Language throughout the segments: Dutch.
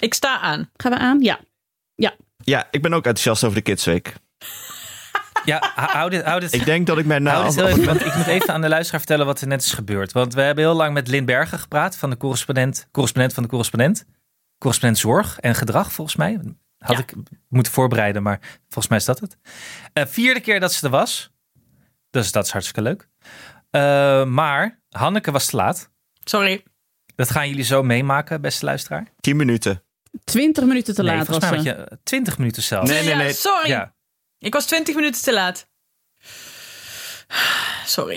Ik sta aan. Gaan we aan? Ja. Ja, ik ben ook enthousiast over de Kidsweek. Ja, hou dit, hou dit, Ik denk dat ik mij hou na... dit heel even, want ik moet even aan de luisteraar vertellen wat er net is gebeurd. Want we hebben heel lang met Lin Bergen gepraat, van de correspondent, correspondent van de correspondent. Correspondent zorg en gedrag, volgens mij. Had Ja. ik moeten voorbereiden, maar volgens mij is dat het. Eh, vierde keer dat ze er was. Dus dat is hartstikke leuk. Eh, maar Hanneke was te laat. Sorry. Dat gaan jullie zo meemaken, beste luisteraar. 10 minuten. 20 minuten te nee, laat was ze. je 20 minuten zelfs. Nee, nee, Ja, nee. Sorry. Ja. Ik was 20 minuten te laat. Sorry.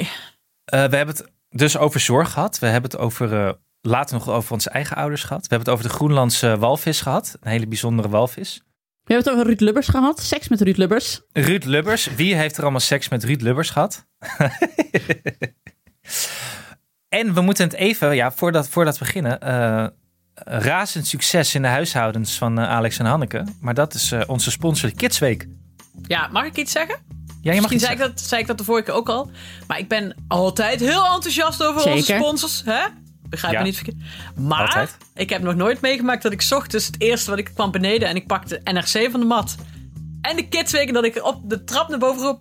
Eh, we hebben het dus over zorg gehad. We hebben het over, eh, later nog over onze eigen ouders gehad. We hebben het over de Groenlandse walvis gehad. Een hele bijzondere walvis. We hebben het over Ruud Lubbers gehad. Seks met Ruud Lubbers. Ruud Lubbers. Wie heeft er allemaal seks met Ruud Lubbers gehad? en we moeten het even, ja, voordat, voordat we beginnen. eh, razend succes in de huishoudens van eh, Alex en Hanneke. Maar dat is eh, onze sponsor de Kidsweek. Ja, mag ik iets zeggen? Ja, je mag Misschien iets zei ik, dat, zei ik dat de vorige keer ook al. Maar ik ben altijd heel enthousiast over onze sponsors. Hè? Begrijp Ja. me niet verkeerd. Maar Altijd. ik heb nog nooit meegemaakt dat ik 's ochtends het eerste wat ik kwam beneden en ik pakte NRC van de mat. En de kidsweken dat ik op de trap naar boven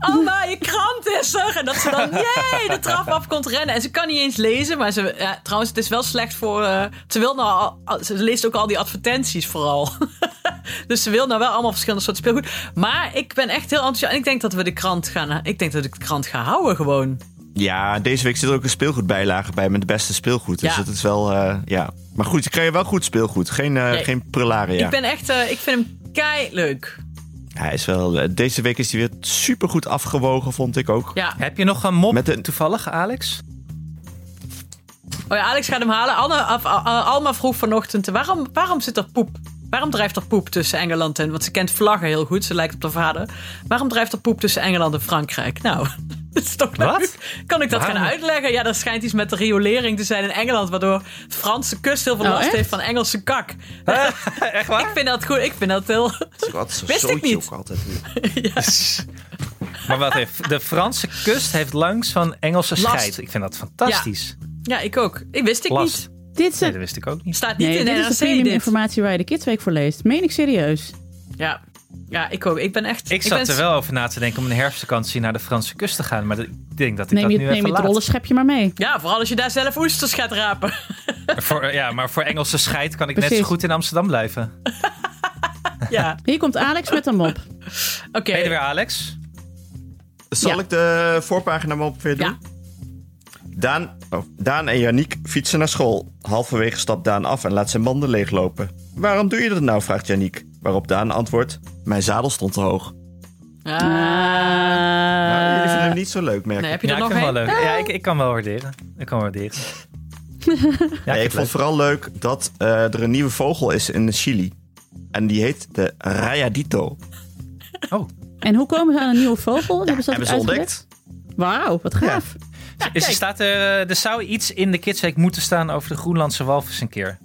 roep. Alma, je krant is er! En dat ze dan, jee, de trap af komt rennen. En ze kan niet eens lezen, maar ze, ja, trouwens, het is wel slecht voor... eh, ze, wil nou ze leest ook al die advertenties vooral. dus ze wil nou wel allemaal verschillende soorten speelgoed. Maar ik ben echt heel enthousiast. En ik denk dat we de krant gaan... Ik denk dat ik de krant ga houden gewoon. Ja, deze week zit er ook een speelgoedbijlage bij met de beste speelgoed. Dus Ja. dat is wel, eh, ja. Maar goed, je krijgt wel goed speelgoed. Geen, Nee. geen prularia. Ik ben echt... ik vind hem kei leuk. Hij is wel, eh, deze week is hij weer supergoed afgewogen, vond ik ook. Ja. Heb je nog een mop Met een- toevallig, Alex? Oh ja, Alex gaat hem halen. Anne, af- Al- Alma vroeg vanochtend... Waarom, waarom zit er poep? Waarom drijft er poep tussen Engeland en... Want ze kent vlaggen heel goed. Ze lijkt op haar vader. Waarom drijft er poep tussen Engeland en Frankrijk? Nou, dat is toch leuk. Wat? Kan ik dat Waarom? gaan uitleggen? Ja, er schijnt iets met de riolering te zijn in Engeland... waardoor de Franse kust heel veel Oh, last echt? heeft van Engelse kak. Echt waar? Ik vind dat goed. Ik vind dat heel... Zo'n Wist ik niet. ook altijd. Maar wat heeft de Franse kust heeft langs van Engelse Last. scheid. Ik vind dat fantastisch. Ja, ik ook. Ik wist ik Last. niet. Dit is, Nee, het- dat wist ik ook niet. Staat niet nee, in dit de is de NRC. premium dit. informatie waar je de Kidsweek voor leest. Meen ik serieus. Ja. ja, ik ook. Ik ben echt... Ik zat ben er wel over na te denken om een herfstvakantie naar de Franse kust te gaan. Maar dat- ik denk dat ik Neem dat je, nu neem even je het rollenschepje maar mee. Ja, vooral als je daar zelf oesters gaat rapen. Voor, ja, maar voor Engelse scheid kan ik net zo goed in Amsterdam blijven. ja, Hier komt Alex met een mop. oké. Ben je er weer, Alex? Zal Ja. ik de voorpagina maar op weer doen? Ja. Daan, oh, Daan en Yannick fietsen naar school. Halverwege stapt Daan af en laat zijn banden leeglopen. Waarom doe je dat nou, vraagt Yannick. Waarop Daan antwoordt, mijn zadel stond te hoog. Ah. Nou, jullie vinden hem niet zo leuk, merk Nee, ik. heb je Ja, er ik nog een? wel leuk. Ja, ik, ik kan wel waarderen. Ik kan waarderen. Ja, Nee, ik vond vooral leuk dat eh, er een nieuwe vogel is in Chili. En die heet de Rayadito. Oh, en hoe komen ze aan een nieuwe vogel? hebben ze dat Hebben ze uitgelegd? ontdekt? Wauw, wat gaaf. Is, er, staat er, er zou iets in de Kidsweek moeten staan over de Groenlandse walvis een keer.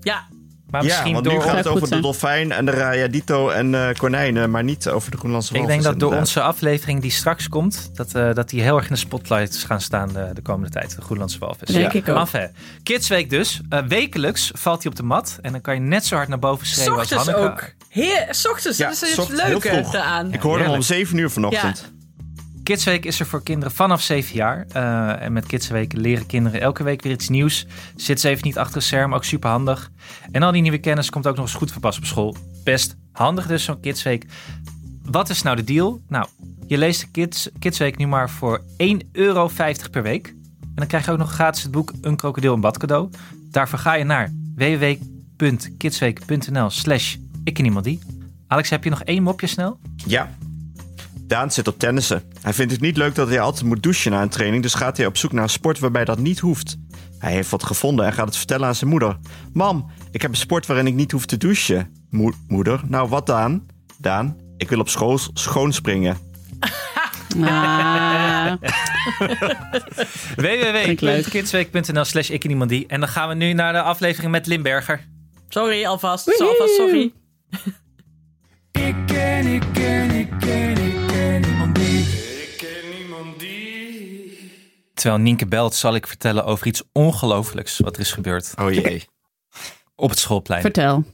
Ja, Maar Ja, misschien want door... nu gaat het over de dolfijn en de Rayadito en eh, konijnen, maar niet over de Groenlandse Ik walvis. denk dat door onze aflevering die straks komt, dat, eh, dat die heel erg in de spotlights gaan staan de, de komende tijd. De Groenlandse walvis. Denk ik ook. Enfin, Kidsweek dus. Eh, wekelijks valt hij op de mat. En dan kan je net zo hard naar boven schreeuwen als Hanneke. ook. Heer, ochtends, Ja, dat is het leuke vroeg. eraan. Ik hoorde hem om Heerlijk. 7 uur vanochtend. Kidsweek is er voor kinderen vanaf 7 jaar. Eh, en met Kidsweek leren kinderen elke week weer iets nieuws. Zit ze even niet achter een scherm, ook super handig. En al die nieuwe kennis komt ook nog eens goed verpast op school. Best handig dus zo'n Kidsweek. Wat is nou de deal? Nou, je leest de Kids, Kidsweek nu maar voor 1,50 euro per week. En dan krijg je ook nog gratis het boek Een krokodil een bad cadeau. Daarvoor ga je naar www.kidsweek.nl slash ik en iemand die. Alex, heb je nog één mopje snel? Ja. Daan zit op tennissen. Hij vindt het niet leuk dat hij altijd moet douchen na een training, dus gaat hij op zoek naar een sport waarbij dat niet hoeft. Hij heeft wat gevonden en gaat het vertellen aan zijn moeder. Mam, ik heb een sport waarin ik niet hoef te douchen. Mo- moeder, nou wat dan? Daan, ik wil op school schoon springen. Ah, www.kidsweek.nl slash ik en iemand die. En dan gaan we nu naar de aflevering met Limberger. Sorry, alvast. Alvast sorry. Ik ken, ik ken, ik ken, ik ken Terwijl Nienke belt, zal ik vertellen over iets ongelooflijks wat er is gebeurd. Oh jee. Op het schoolplein. Vertel.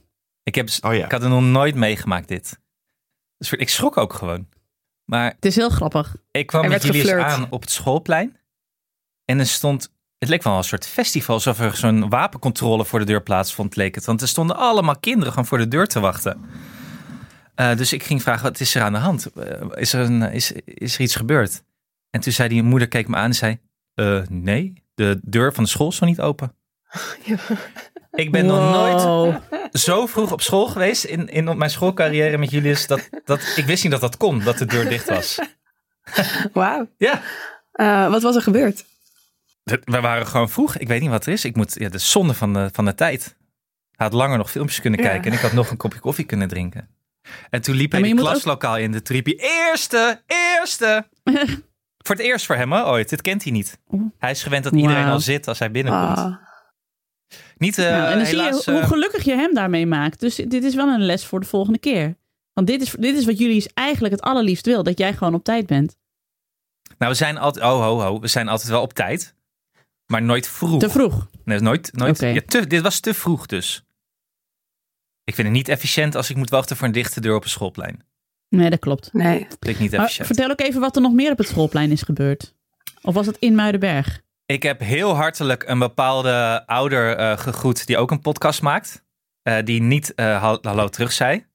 Ik, heb, Oh ja. ik had er nog nooit meegemaakt dit. Dus ik schrok ook gewoon. Maar Het is heel grappig. ik kwam Er met jullie geflirt. aan op het schoolplein. En er stond... Het leek wel een soort festival, alsof er zo'n wapencontrole voor de deur plaatsvond, leek het. Want er stonden allemaal kinderen gewoon voor de deur te wachten. Eh, dus ik ging vragen, wat is er aan de hand? Eh, is, er een, is, is er iets gebeurd? En toen zei die moeder, keek me aan en zei... "Eh, nee, de deur van de school is nog niet open. Ik ben nog nooit zo vroeg op school geweest in, in mijn schoolcarrière met Julius. Dat, dat, ik wist niet dat dat kon, dat de deur dicht was. Wauw. Ja, Eh, wat was er gebeurd? we waren gewoon vroeg. Ik weet niet wat er is. Ik moet, ja, de zonde van de, van de tijd. Hij had langer nog filmpjes kunnen Ja. kijken en ik had nog een kopje koffie kunnen drinken. En toen liep Ja, hij maar het ook- klaslokaal in de trippie. Eerste, eerste. voor het eerst voor hem hè, ooit. Dit kent hij niet. Hij is gewend dat iedereen al zit als hij binnenkomt. Ah. Niet eh, Nou, en dan helaas... zie je hoe eh, gelukkig je hem daarmee maakt. Dus dit is wel een les voor de volgende keer. Want dit is, dit is wat jullie eigenlijk het allerliefst wil. Dat jij gewoon op tijd bent. nou, we zijn altijd... Oh, ho, ho. We zijn altijd wel op tijd. Maar nooit vroeg. Te vroeg. Nee, nooit. nooit ja, te, dit was te vroeg dus. Ik vind het niet efficiënt als ik moet wachten voor een dichte deur op een schoolplein. Nee, dat klopt. Nee. Ik niet Maar efficiënt. vertel ook even wat er nog meer op het schoolplein is gebeurd. Of was het in Muidenberg? Ik heb heel hartelijk een bepaalde ouder eh, gegroet die ook een podcast maakt. eh, die niet eh, hal- hallo terug zei.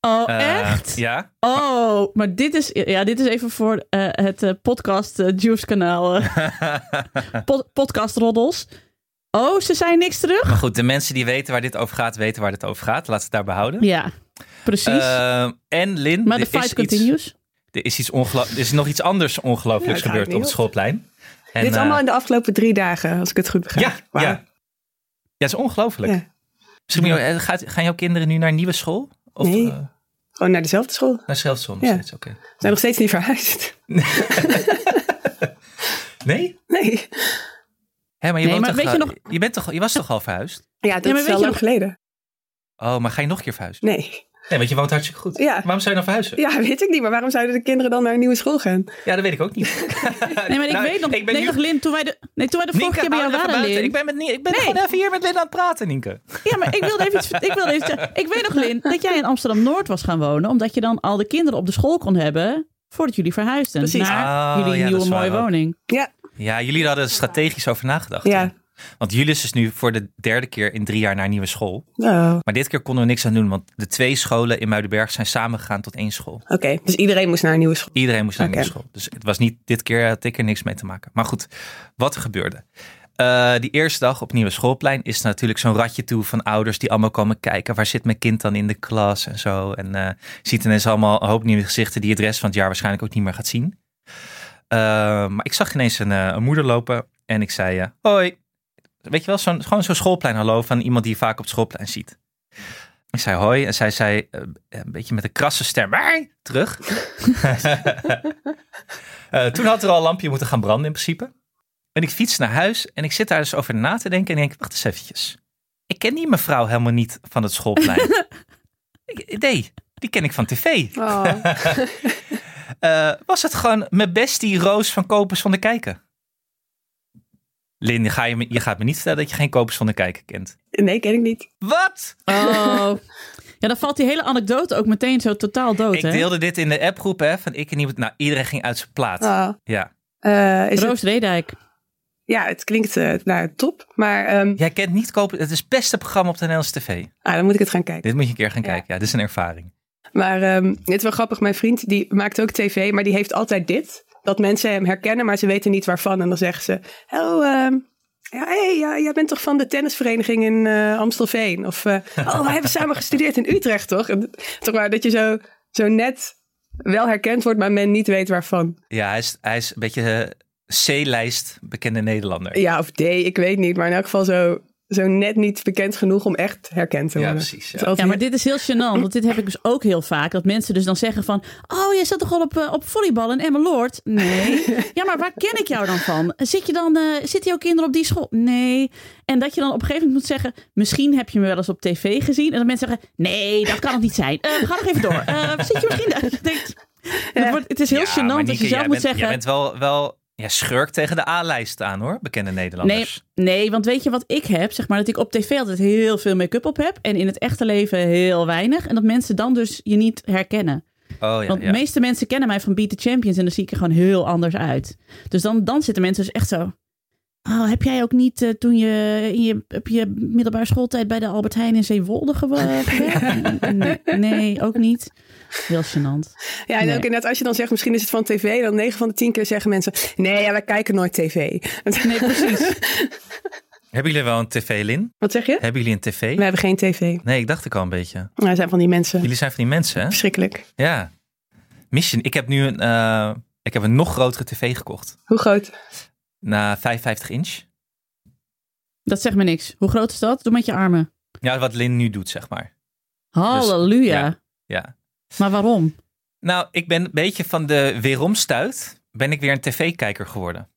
Oh, echt? Ja. Oh, maar dit is, ja, dit is even voor eh, het podcast Juice kanaal. pod- podcast Roddels. Oh, ze zijn niks terug? Maar goed, de mensen die weten waar dit over gaat, weten waar dit over gaat. Laat het daar behouden. Ja, precies. Eh, en Lin, maar de er, fight is iets, continues. er, is iets er is nog iets anders ongelooflijks Ja, gebeurd op het schoolplein. En, Dit is eh, allemaal in de afgelopen drie dagen, als ik het goed begrijp. Ja, Wauw. ja. Ja, het is ongelooflijk. Ja. Misschien eh, gaat, gaan jouw kinderen nu naar een nieuwe school? Of Nee. Gewoon naar dezelfde school. naar Schelfzon? Ja. steeds? Oké. Ze zijn nog steeds niet verhuisd. Nee? Nee. Hè, maar je, Nee, maar toch, weet je al- nog- je, bent toch, je was toch al verhuisd? Ja, dat Ja, is je lang nog- geleden. Oh, maar ga je nog een keer verhuizen? Nee. Nee, want je woont hartstikke goed. Ja. Waarom zou je dan verhuizen? Ja, weet ik niet. Maar waarom zouden de kinderen dan naar een nieuwe school gaan? Ja, dat weet ik ook niet. Nee, maar ik Nou, weet nog, ik ben nee, nu- nog Lin, toen wij de, nee, toen wij de vorige keer bij jou waren. Lin. Ik ben, met, ik ben Nee. gewoon even hier met Lin aan het praten, Nienke. Ja, maar ik wilde even iets, ik wilde even zeggen. Ik weet nog, Lin, dat jij in Amsterdam-Noord was gaan wonen, omdat je dan al de kinderen op de school kon hebben voordat jullie verhuisden Precies. naar Oh, jullie ja, nieuwe mooie ook. woning. Ja. Ja, jullie hadden er strategisch over nagedacht. Ja. hè? Want Julius is nu voor de derde keer in drie jaar naar nieuwe school. Oh. Maar dit keer konden we niks aan doen, want de twee scholen in Muidenberg zijn samengegaan tot één school. Oké, dus iedereen moest naar een nieuwe school. Iedereen moest naar een nieuwe school. Dus het was niet, dit keer had ik er niks mee te maken. Maar goed, wat er gebeurde. Eh, die eerste dag op Nieuwe Schoolplein is natuurlijk zo'n ratje toe van ouders die allemaal komen kijken. Waar zit mijn kind dan in de klas en zo. En je ziet ineens allemaal een hoop nieuwe gezichten die de rest van het jaar waarschijnlijk ook niet meer gaat zien. Eh, maar ik zag ineens een, een moeder lopen en ik zei, hoi. Weet je wel, zo'n, gewoon zo'n schoolplein hallo van iemand die je vaak op het schoolplein ziet. Ik zei hoi en zij zei eh, een beetje met een krasse stem, "Hoi," terug. Eh, toen had er al een lampje moeten gaan branden in principe. En ik fiets naar huis en ik zit daar dus over na te denken en denk, wacht eens eventjes. Ik ken die mevrouw helemaal niet van het schoolplein. Nee, die ken ik van tv. Oh. Eh, was het gewoon mijn bestie Roos van Kopers van de Kijken? Lin, je, ga je, me- je gaat me niet vertellen dat je geen Kopers van de Kijken kent. Nee, ken ik niet. Wat? Oh. Ja, dan valt die hele anekdote ook meteen zo totaal dood, Ik hè? deelde dit in de appgroep hè, van ik en iemand. Nou, iedereen ging uit zijn plaat. Oh. Ja. Eh, is het, Roos Redijk. ja, het klinkt eh, nou, top. Maar ehm, Jij kent niet Kopers. Het is het beste programma op de Nederlandse tv. ah, dan moet ik het gaan kijken. Dit moet je een keer gaan Ja. kijken. Ja, dit is een ervaring. Maar ehm het is wel grappig. Mijn vriend die maakt ook tv, maar die heeft altijd dit. Dat mensen hem herkennen, maar ze weten niet waarvan. En dan zeggen ze, oh, ehm, ja, hey, ja, jij bent toch van de tennisvereniging in eh, Amstelveen? Of, eh, oh, we hebben samen gestudeerd in Utrecht, toch? En, toch maar dat je zo, zo net wel herkend wordt, maar men niet weet waarvan. Ja, hij is, hij is een beetje eh, C-lijst bekende Nederlander. Ja, of D, ik weet niet. Maar in elk geval zo, zo net niet bekend genoeg om echt herkend te Ja, worden. precies, ja. Altijd- Ja, maar dit is heel gênant, want dit heb ik dus ook heel vaak. Dat mensen dus dan zeggen van, oh, je zat toch al op, eh, op volleybal in Emmeloord? Nee. Ja, maar waar ken ik jou dan van? Zit je dan, eh, zitten jouw kinderen op die school? Nee. En dat je dan op een gegeven moment moet zeggen, misschien heb je me wel eens op tv gezien. En dat mensen zeggen, nee, dat kan het niet zijn. Eh, ga nog even door. Eh, zit je misschien daar? Wordt, het is heel Ja, gênant dat je zelf jij moet bent, zeggen, Jij bent wel, wel Ja, schurk tegen de A-lijst aan hoor, bekende Nederlanders. Nee, want weet je wat ik heb? Zeg maar dat ik op tv altijd heel veel make-up op heb. En in het echte leven heel weinig. En dat mensen dan dus je niet herkennen. Oh ja, Want ja. de meeste mensen kennen mij van Beat the Champions. En dan zie ik er gewoon heel anders uit. Dus dan, dan zitten mensen dus echt zo... Oh, heb jij ook niet eh, toen je in je, op je middelbare schooltijd bij de Albert Heijn in Zeewolde gewerkt? nee, nee, ook niet. Heel gênant. Ja, en Nee. ook inderdaad, als je dan zegt, misschien is het van tv, dan 9 van de 10 keer zeggen mensen, nee, ja, wij kijken nooit tv. Nee, precies. Hebben jullie wel een tv, Lin? Wat zeg je? Hebben jullie een tv? We hebben geen tv. Nee, ik dacht ik al een beetje. Nou, dat zijn van die mensen. Jullie zijn van die mensen, hè? Verschrikkelijk. Ja. Mission. Ik heb nu een, eh, ik heb een nog grotere tv gekocht. Hoe groot? Na 55 inch. Dat zegt me niks. Hoe groot is dat? Doe met je armen. Ja, wat Lin nu doet, zeg maar. Halleluja. ja. Ja. Maar waarom? Nou, ik ben een beetje van de weeromstuit. Ben ik weer een tv-kijker geworden.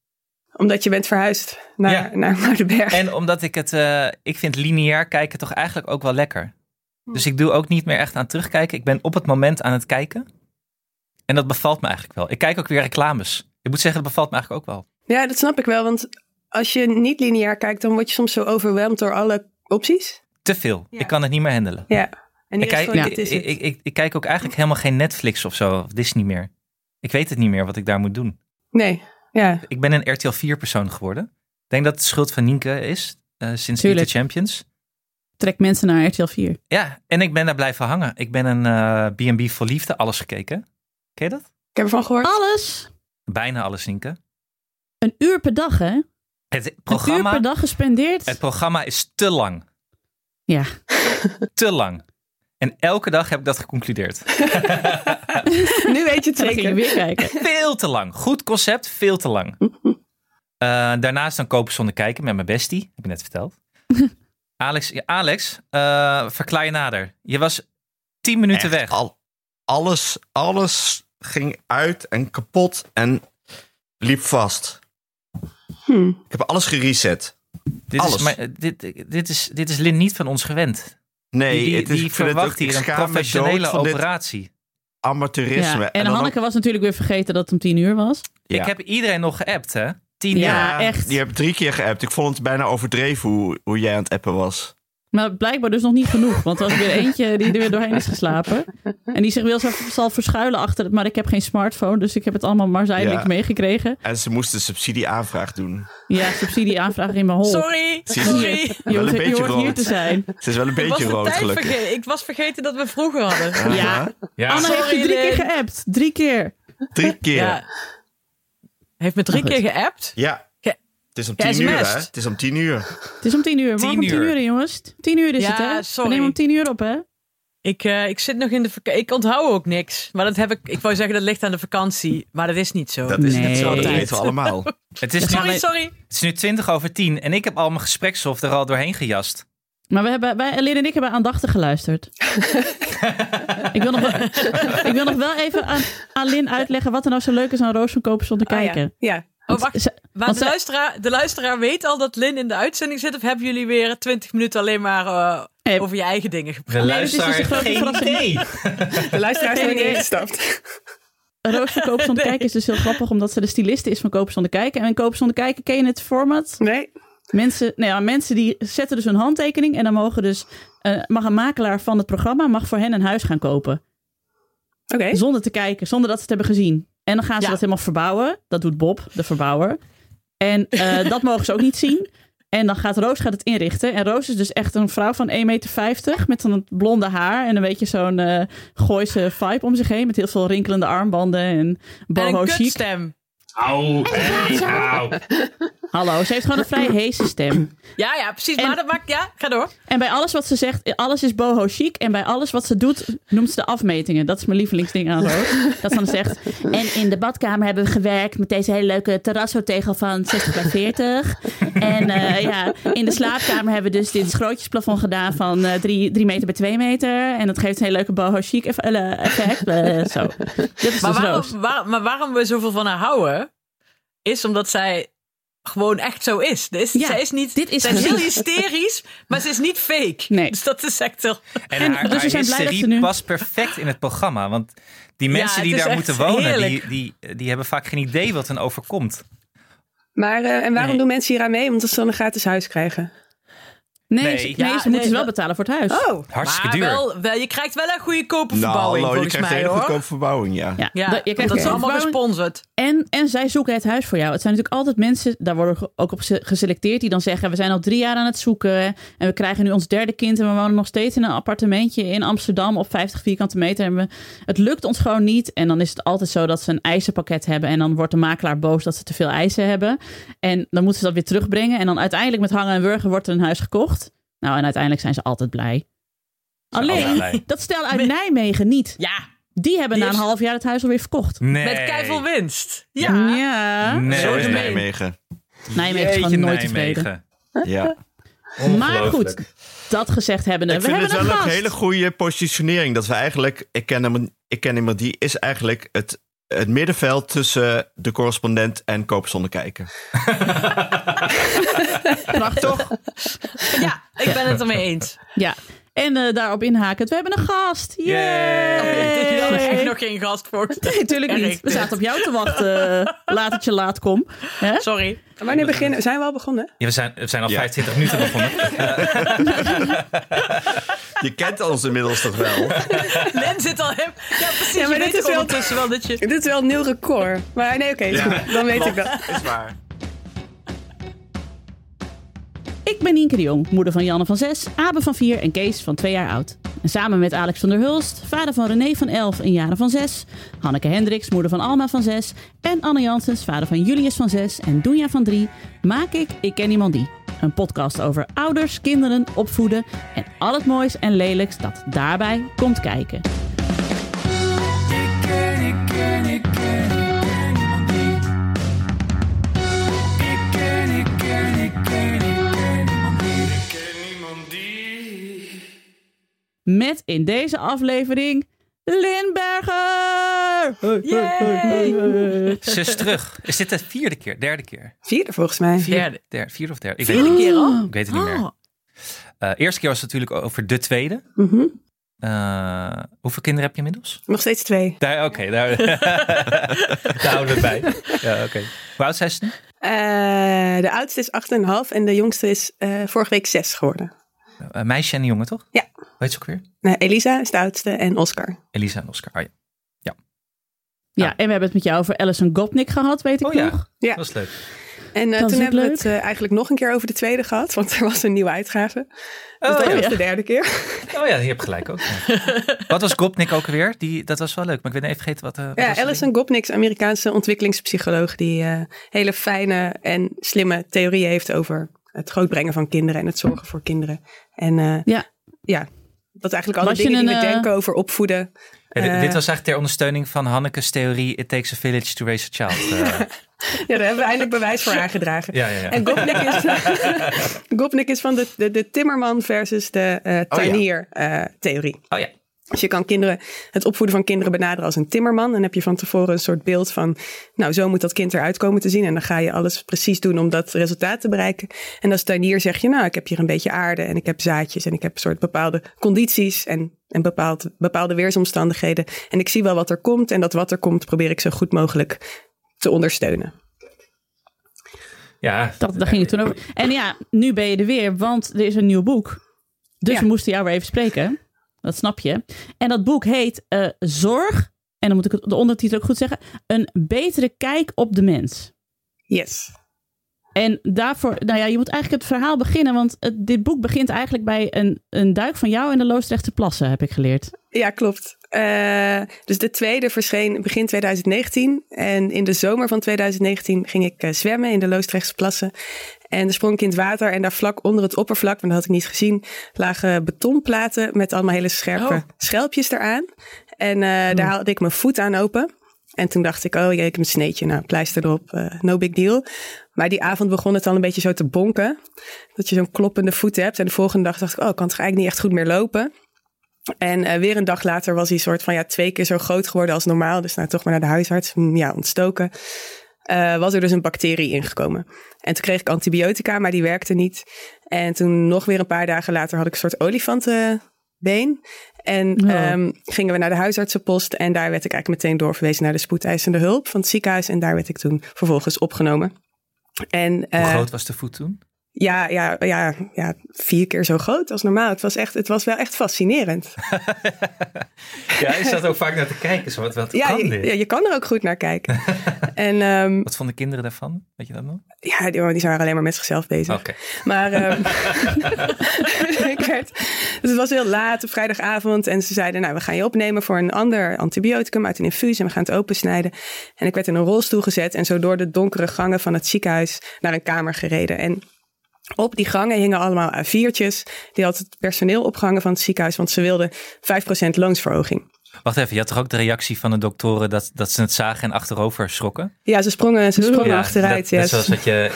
Omdat je bent verhuisd naar, Ja. naar Muidenberg. En omdat ik het, eh, ik vind lineair kijken toch eigenlijk ook wel lekker. Dus ik doe ook niet meer echt aan terugkijken. Ik ben op het moment aan het kijken. En dat bevalt me eigenlijk wel. Ik kijk ook weer reclames. Ik moet zeggen, dat bevalt me eigenlijk ook wel. Ja, dat snap ik wel, want als je niet lineair kijkt, dan word je soms zo overweldigd door alle opties. Te veel. Ja. Ik kan het niet meer handelen. Ja. En Ik die kijk, ik, ik, het. ik, ik, ik kijk ook eigenlijk helemaal geen Netflix of zo, of Disney meer. Ik weet het niet meer wat ik daar moet doen. Nee, ja. Ik ben een RTL 4 persoon geworden. Ik denk dat het de schuld van Nienke is, eh, sinds the Champions. Trek mensen naar RTL 4. Ja, en ik ben daar blijven hangen. Ik ben een eh, B&B voor liefde, alles gekeken. Ken je dat? Ik heb ervan gehoord. Alles. Bijna alles, Nienke. Een uur per dag, hè? Het Een uur programma, per dag gespendeerd. het programma is te lang. Ja. Te lang. En elke dag heb ik dat geconcludeerd. Nu weet je het ging je zeker. weer kijken. Veel te lang. Goed concept, veel te lang. Eh, daarnaast dan kopen zonder kijken met mijn bestie. Heb ik net verteld. Alex, ja, Alex eh, verklaar je nader. Je was tien minuten Echt, weg. al- alles, alles ging uit en kapot en liep vast. Hm. Ik heb alles gereset. dit, alles. Is, maar, dit, dit, is, dit is Lin niet van ons gewend. Nee, die is, die verwacht ook- hier een professionele operatie. amateurisme. Ja. En, dan Hanneke was natuurlijk weer vergeten dat het om tien uur was. Ja. Ik heb iedereen nog geappt, hè? Tien Ja. jaar. echt. Je hebt drie keer geappt. Ik vond het bijna overdreven hoe, hoe jij aan het appen was. Maar blijkbaar dus nog niet genoeg. Want er was weer eentje die er weer doorheen is geslapen. En die zich wel zal, verschuilen achter het. Maar ik heb geen smartphone. Dus ik heb het allemaal maar zijdelijk Ja. meegekregen. En ze moesten subsidieaanvraag doen. Ja, subsidieaanvraag in mijn hol. Sorry, sorry. Je hoort, je hoort hier te zijn. Ze is wel een Ik was beetje de rood gelukkig. vergeten. Ik was vergeten dat we vroeger hadden. Ja. Ja. Anne heeft je drie keer geappt. Drie keer. Drie keer. Ja. Ja. Heeft me drie keer geappt. Het is om tien Ja, uur, hè? Het is om tien uur. Het is om tien uur. Morgen om Tien tien uur. jongens. Tien uur is Ja, het, hè? sorry. We nemen om tien uur op, hè? Ik, eh, ik zit nog in de vakantie. Ik onthoud ook niks. Maar dat heb ik. Ik wou zeggen dat ligt aan de vakantie. Maar dat is niet zo. Dat is Nee. niet zo, dat weten we allemaal. Het, is nu, Sorry, het sorry. is nu 20 over 10 en ik heb al mijn gespreksstof er al doorheen gejast. Maar we hebben, wij, Lin en ik hebben aandachtig geluisterd. ik, wil nog wel, ik wil nog wel even aan, aan Lin uitleggen wat er nou zo leuk is aan Roos van Kopen zonder Ah, ja. kijken. ja. Oh, wacht. Maar de luisteraar, de luisteraar weet al dat Lin in de uitzending zit. Of hebben jullie weer 20 minuten alleen maar eh, Nee. over je eigen dingen gepraat? De Nee, dus luisteraar een heeft grote geen idee. De luisteraar is er Nee, niet nee. ingestapt. Roos van Kopen zonder kijken is dus heel grappig, omdat ze de styliste is van Kopen zonder kijken. En in Kopen zonder kijken ken je het format. Nee. Mensen, nou ja, mensen die zetten dus hun handtekening en dan mogen dus, eh, mag een makelaar van het programma mag voor hen een huis gaan kopen. Oké. Zonder te kijken, zonder dat ze het hebben gezien. En dan gaan ze Ja. dat helemaal verbouwen. Dat doet Bob, de verbouwer. En eh, dat mogen ze ook niet zien. En dan gaat Roos gaat het inrichten. En Roos is dus echt een vrouw van 1,50 meter. Met dan het blonde haar. En een beetje zo'n eh Gooise vibe om zich heen. Met heel veel rinkelende armbanden en En een kutstem. Au, hey, au. Hallo, ze heeft gewoon een vrij heese stem. Ja, ja, precies. En- Maar dat maakt... Ja, ga door. En bij alles wat ze zegt, alles is boho chic. En bij alles wat ze doet, noemt ze de afmetingen. Dat is mijn lievelingsding aan Roos. Dat ze dan zegt, en in de badkamer hebben we gewerkt met deze hele leuke terrassotegel van 60 bij 40. En eh, ja, in de slaapkamer hebben we dus dit schrootjesplafond gedaan van eh, 3 meter bij 2 meter. En dat geeft een hele leuke boho chic eh, effect. Eh, zo. Is Maar dus waarom, waar- maar waarom we zoveel van haar houden, is omdat zij gewoon echt zo is. Dus Ja, zij is niet, dit is zij is heel hysterisch, maar ze is niet fake. Nee. Dus dat is echt heel... En, En haar, dus haar hysterie ze nu- past perfect in het programma. Want die mensen die daar moeten wonen, die, die, die hebben vaak geen idee wat hen overkomt. Maar, eh, en waarom Nee. doen mensen hier aan mee? Omdat ze dan een gratis huis krijgen. Nee, Nee. ze, nee, Ja, ze nee, moeten ze wel dat- betalen voor het huis. Oh, Hartstikke maar duur. Wel, wel, je krijgt wel een goedkope Nou, verbouwing, hallo, je krijgt mij, een hele hoor. goedkope verbouwing, ja. Ja, Ja, dat, je krijgt dat is allemaal gesponsord. En, en zij zoeken het huis voor jou. Het zijn natuurlijk altijd mensen, daar worden ook op ge- geselecteerd, die dan zeggen: We zijn al drie jaar aan het zoeken. En we krijgen nu ons derde kind. En we wonen nog steeds in een appartementje in Amsterdam op 50 vierkante meter. En we, het lukt ons gewoon niet. En dan is het altijd zo dat ze een eisenpakket hebben. En dan wordt de makelaar boos dat ze te veel eisen hebben. En dan moeten ze dat weer terugbrengen. En dan uiteindelijk met hangen en wurgen wordt er een huis gekocht. Nou, en uiteindelijk zijn ze altijd blij. altijd Alleen, blij. dat stel uit Nijmegen niet. Ja, Die hebben Die na een is- half jaar het huis alweer verkocht. Nee. met keiveel winst. Ja. Ja. Nee. Zo is. Nijmegen. Nijmegen is gewoon nooit tevreden. Nijmegen. Ja. Maar goed, dat gezegd hebbende. Ik we vind hebben het wel een hele goede positionering. Dat we eigenlijk, ik ken hem, ik ken iemand die is eigenlijk het, het middenveld tussen de correspondent en kopen zonder kijken. Prachtig. ja, ik ben het ermee eens. Ja. En eh, daarop inhakend, we hebben een gast. Yay! Yay! Echt nog geen gast voor. Nee, natuurlijk niet. We zaten op jou te wachten. eh, laat het je laat kom. Hè? Sorry. wanneer beginnen? Zijn we al begonnen? Ja, we, zijn, we zijn al Ja. 25 minuten begonnen. Je kent ons inmiddels toch wel? Lin zit al hem. Ja, precies. Ja, maar dit is wel- wel dat je... Dit is wel een nieuw record. Maar nee, oké, is goed. dan weet ik dat. Is waar. Ik ben Nienke de Jong, moeder van Janne van 6, Abe van 4 en Kees van 2 jaar oud. En samen met Alex van der Hulst, vader van René van 11 en Jaren van 6, Hanneke Hendricks, moeder van Alma van 6 en Anne Janssens, vader van Julius van 6 en Doenja van 3, maak ik Ik Ken Iemand Die. Een podcast over ouders, kinderen, opvoeden en al het moois en lelijks dat daarbij komt kijken. Met in deze aflevering Lindberger! Ze is terug. Is dit de vierde keer? Derde keer? Vierde volgens mij. Derde. Derde, vierde of derde? Ik weet, Vierde het, keer al? niet. ik weet het niet meer. Oh. Eh, eerste keer was het natuurlijk over de tweede. Mhm. Eh, hoeveel kinderen heb je inmiddels? Nog steeds twee. Daar, oké, daar, daar houden we het bij. Ja, oké. Hoe oud zijn ze nu? Eh, de oudste is 8,5 en de jongste is eh, vorige week 6 geworden. Een meisje en een jongen, toch? Ja. Hoe heet ze ook weer? Elisa is de oudste en Oscar. Elisa en Oscar. Oh ja. Ja, en we hebben het met jou over Alison Gopnik gehad, weet ik Oh ja. nog. Ja. Dat is leuk. En eh, Dat is toen hebben we het eh, eigenlijk nog een keer over de tweede gehad, want er was een nieuwe uitgave. Dus Oh, dat ja. was de derde keer. Oh ja, je hebt gelijk ook. ja. wat was Gopnik ook weer? Die, dat was wel leuk, maar ik ben even vergeten wat... eh, wat Ja, was dat Alison Gopnik, Amerikaanse ontwikkelingspsycholoog, die eh, hele fijne en slimme theorieën heeft over het grootbrengen van kinderen en het zorgen voor kinderen. En eh, Ja. ja, dat eigenlijk alle Was dingen die we denken over opvoeden. Dit, eh, dit was eigenlijk ter ondersteuning van Hanneke's theorie It takes a village to raise a child. Eh, Ja, daar hebben we eindelijk bewijs voor aangedragen. ja, ja, ja. En Gopnik is, Gopnik is van de, de, de Timmerman versus de eh tuinier eh, theorie. Oh ja. Dus je kan kinderen, het opvoeden van kinderen benaderen als een timmerman. Dan heb je van tevoren een soort beeld van, nou zo moet dat kind eruit komen te zien. En dan ga je alles precies doen om dat resultaat te bereiken. En als tuinier zeg je, nou ik heb hier een beetje aarde en ik heb zaadjes en ik heb een soort bepaalde condities en, en bepaald, bepaalde weersomstandigheden. En ik zie wel wat er komt en dat wat er komt probeer ik zo goed mogelijk te ondersteunen. ja. Dat, daar ging het toen over. En ja, nu ben je er weer, want er is een nieuw boek. Dus Ja. we moesten jou weer even spreken. Dat snap je. En dat boek heet eh, Zorg, en dan moet ik het, de ondertitel ook goed zeggen, Een betere kijk op de mens. Yes. En daarvoor, nou ja, je moet eigenlijk het verhaal beginnen, want het, dit boek begint eigenlijk bij een, een duik van jou in de Loosdrechtse plassen, heb ik geleerd. Ja, klopt. Eh, dus de tweede verscheen begin 2019. En in de zomer van 2019 ging ik eh, zwemmen in de Loosdrechtse plassen. En er sprong ik in het water en daar vlak onder het oppervlak, want dat had ik niet gezien, lagen betonplaten met allemaal hele scherpe Oh. schelpjes eraan. En eh, daar haalde ik mijn voet aan open. En toen dacht ik, oh jee, ik heb een sneetje. Nou, pleister erop, no big deal. Maar die avond begon het al een beetje zo te bonken. Dat je zo'n kloppende voet hebt. En de volgende dag dacht ik, oh, ik kan toch eigenlijk niet echt goed meer lopen. En eh, weer een dag later was hij soort van ja, twee keer zo groot geworden als normaal. Dus nou toch maar naar de huisarts. Hm, Ja, ontstoken. Eh, was er dus een bacterie ingekomen. En toen kreeg ik antibiotica, maar die werkte niet. En toen nog weer een paar dagen later had ik een soort olifantenbeen. En ehm, gingen we naar de huisartsenpost. En daar werd ik eigenlijk meteen doorverwezen naar de spoedeisende hulp van het ziekenhuis. En daar werd ik toen vervolgens opgenomen. En Hoe eh, groot was de voet toen? Ja, ja, ja, ja, vier keer zo groot als normaal. Het was, echt, het was wel echt fascinerend. Ja, je zat ook vaak naar te kijken. Zo, wat, wat Ja, kan je, dit? ja, je kan er ook goed naar kijken. en ehm, Wat vonden kinderen daarvan? Weet je dat nog? ja, die, die waren alleen maar met zichzelf bezig. Oké. Maar ehm, ik werd, dus het was heel laat op vrijdagavond. En ze zeiden, nou, we gaan je opnemen voor een ander antibioticum uit een infuus. En we gaan het opensnijden. En ik werd in een rolstoel gezet en zo door de donkere gangen van het ziekenhuis naar een kamer gereden. En op die gangen hingen allemaal A4'tjes. Die had het personeel opgehangen van het ziekenhuis, want ze wilden 5% loonsverhoging. Wacht even, je had toch ook de reactie van de doktoren dat, dat ze het zagen en achterover schrokken? Ja, ze sprongen, ze sprongen Ja, achteruit. Dat, zoals wat je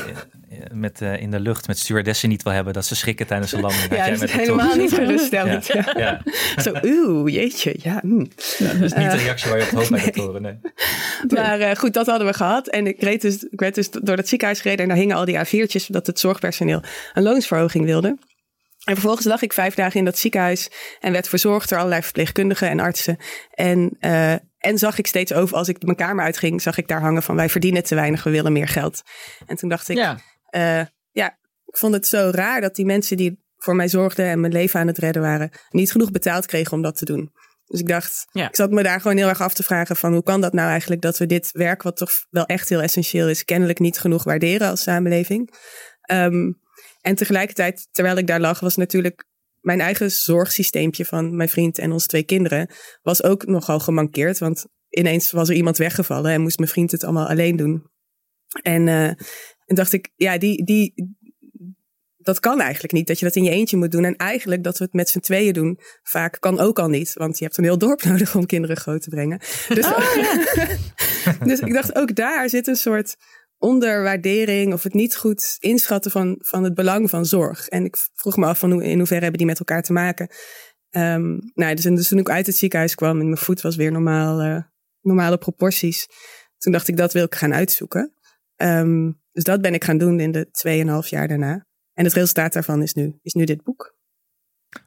eh, met, eh, in de lucht met stewardessen niet wil hebben, dat ze schrikken tijdens een landing. Ja, dat is helemaal niet geruststellend. Ja. Ja, Zo, oeh, jeetje, ja. hm. dat is niet de reactie waar je op hoopt bij doktoren. Nee. Maar eh, goed, dat hadden we gehad. En ik, reed dus, ik werd dus door het ziekenhuis gereden en daar hingen al die A4'tjes dat het zorgpersoneel een loonsverhoging wilde. En vervolgens lag ik vijf dagen in dat ziekenhuis en werd verzorgd door allerlei verpleegkundigen en artsen. En, eh, en zag ik steeds over, als ik mijn kamer uitging, zag ik daar hangen van wij verdienen te weinig, we willen meer geld. En toen dacht ik, Ja. eh, ja, ik vond het zo raar dat die mensen die voor mij zorgden en mijn leven aan het redden waren, niet genoeg betaald kregen om dat te doen. Dus ik dacht, Ja. ik zat me daar gewoon heel erg af te vragen van hoe kan dat nou eigenlijk dat we dit werk, wat toch wel echt heel essentieel is, kennelijk niet genoeg waarderen als samenleving. Ehm, en tegelijkertijd, terwijl ik daar lag, was natuurlijk mijn eigen zorgsysteempje van mijn vriend en onze twee kinderen, was ook nogal gemankeerd. Want ineens was er iemand weggevallen en moest mijn vriend het allemaal alleen doen. En, eh, en dacht ik, ja, die, die, dat kan eigenlijk niet. Dat je dat in je eentje moet doen. En eigenlijk dat we het met z'n tweeën doen, vaak kan ook al niet. Want je hebt een heel dorp nodig om kinderen groot te brengen. Dus, dus ik dacht, ook daar zit een soort onderwaardering of het niet goed inschatten van, van het belang van zorg. En ik vroeg me af van hoe, in hoeverre hebben die met elkaar te maken. Ehm, nou, dus, en dus toen ik uit het ziekenhuis kwam en mijn voet was weer normaal, eh, normale proporties. Toen dacht ik, dat wil ik gaan uitzoeken. Ehm, dus dat ben ik gaan doen in de 2,5 jaar daarna. En het resultaat daarvan is nu, is nu dit boek.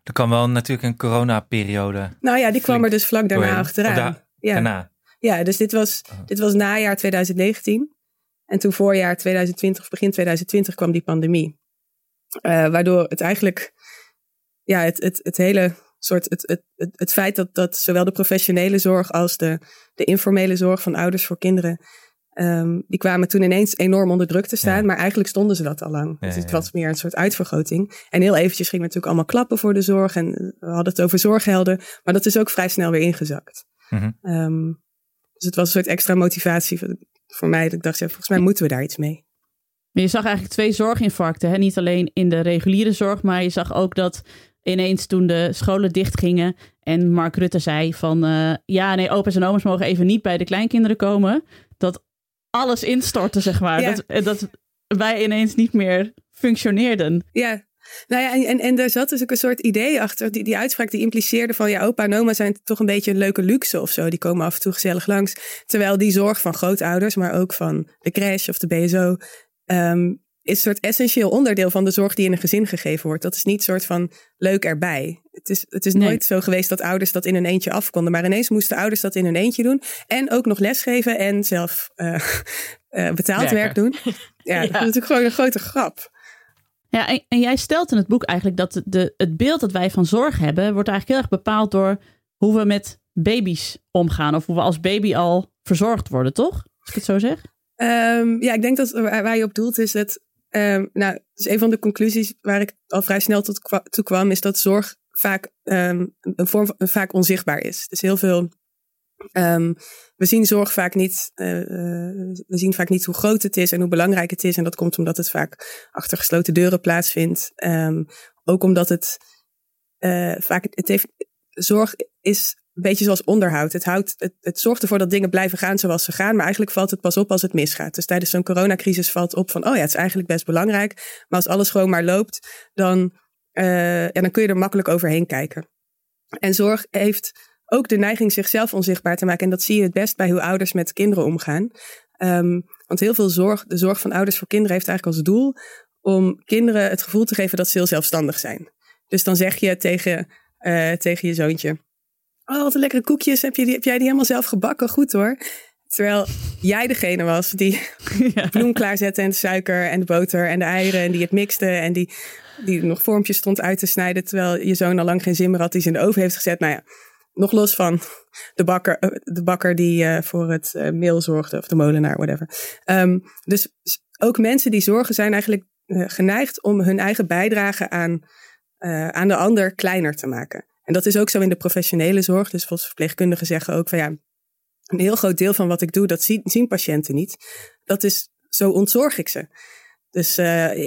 Er kwam wel natuurlijk een coronaperiode Nou ja, die kwam er dus vlak daarna achteraan. Da- ja. daarna. ja, dus dit was, Oh. dit was najaar 2019. En toen voorjaar 2020 of begin 2020 kwam die pandemie. Eh, waardoor het eigenlijk, ja, het, het, het hele soort, het, het, het, het feit dat, dat zowel de professionele zorg als de, de informele zorg van ouders voor kinderen, ehm, die kwamen toen ineens enorm onder druk te staan. Ja. Maar eigenlijk stonden ze dat al lang. Ja, dus het ja. was meer een soort uitvergroting. En heel eventjes gingen we natuurlijk allemaal klappen voor de zorg. En we hadden het over zorghelden. Maar dat is ook vrij snel weer ingezakt. Mhm. Ehm, dus het was een soort extra motivatie voor mij. Dat ik dacht, ja, volgens mij moeten we daar iets mee. Maar je zag eigenlijk twee zorginfarcten. Hè? Niet alleen in de reguliere zorg, maar je zag ook dat ineens toen de scholen dichtgingen en Mark Rutte zei van eh, ja, nee, opa's en oma's mogen even niet bij de kleinkinderen komen. Dat alles instortte, zeg maar. Ja. Dat, dat wij ineens niet meer functioneerden. Ja, nou ja, en, en, en daar zat dus ook een soort idee achter. Die, die uitspraak die impliceerde van ja, opa en oma zijn toch een beetje een leuke luxe of zo. Die komen af en toe gezellig langs. Terwijl die zorg van grootouders, maar ook van de crash of de BSO, ehm, is een soort essentieel onderdeel van de zorg die in een gezin gegeven wordt. Dat is niet een soort van leuk erbij. Het is, het is Nee. nooit zo geweest dat ouders dat in hun eentje af konden. Maar ineens moesten ouders dat in hun eentje doen. En ook nog lesgeven en zelf eh, eh, betaald Werken. werk doen. Ja, dat is natuurlijk gewoon een grote grap. Ja, en, jij stelt in het boek eigenlijk dat de, het beeld dat wij van zorg hebben, wordt eigenlijk heel erg bepaald door hoe we met baby's omgaan. Of hoe we als baby al verzorgd worden, toch? Als ik het zo zeg. Ehm, ja, ik denk dat waar je op doelt is dat. ehm, nou, dus een van de conclusies waar ik al vrij snel tot toe kwam, is dat zorg vaak ehm, een vorm vaak onzichtbaar is. Dus heel veel. Ehm, we zien zorg vaak niet. eh, eh, we zien vaak niet hoe groot het is en hoe belangrijk het is. En dat komt omdat het vaak achter gesloten deuren plaatsvindt. Ehm, ook omdat het eh, vaak. Het heeft, zorg is een beetje zoals onderhoud. Het, houdt, het, het zorgt ervoor dat dingen blijven gaan zoals ze gaan. Maar eigenlijk valt het pas op als het misgaat. Dus tijdens zo'n coronacrisis valt op van... oh ja, het is eigenlijk best belangrijk. Maar als alles gewoon maar loopt... dan, ja, dan kun je er makkelijk overheen kijken. En zorg heeft ook de neiging zichzelf onzichtbaar te maken. En dat zie je het best bij hoe ouders met kinderen omgaan. Ehm, want heel veel zorg, de zorg van ouders voor kinderen heeft eigenlijk als doel... om kinderen het gevoel te geven dat ze heel zelfstandig zijn. Dus dan zeg je tegen, eh, tegen je zoontje... Oh, wat een lekkere koekjes. Heb, je die, heb jij die helemaal zelf gebakken? Goed hoor. Terwijl jij degene was die Ja. bloem klaarzette en de suiker en de boter en de eieren en die het mixte en die, die nog vormpjes stond uit te snijden terwijl je zoon al lang geen zin meer had die ze in de oven heeft gezet. Nou ja, nog los van de bakker, eh, de bakker die eh, voor het eh, meel zorgde of de molenaar, whatever. Ehm, dus ook mensen die zorgen zijn eigenlijk geneigd om hun eigen bijdrage aan, aan de ander kleiner te maken. En dat is ook zo in de professionele zorg. Dus volgens verpleegkundigen zeggen ook van ja, een heel groot deel van wat ik doe, dat zien, zien patiënten niet. Dat is, zo ontzorg ik ze. Dus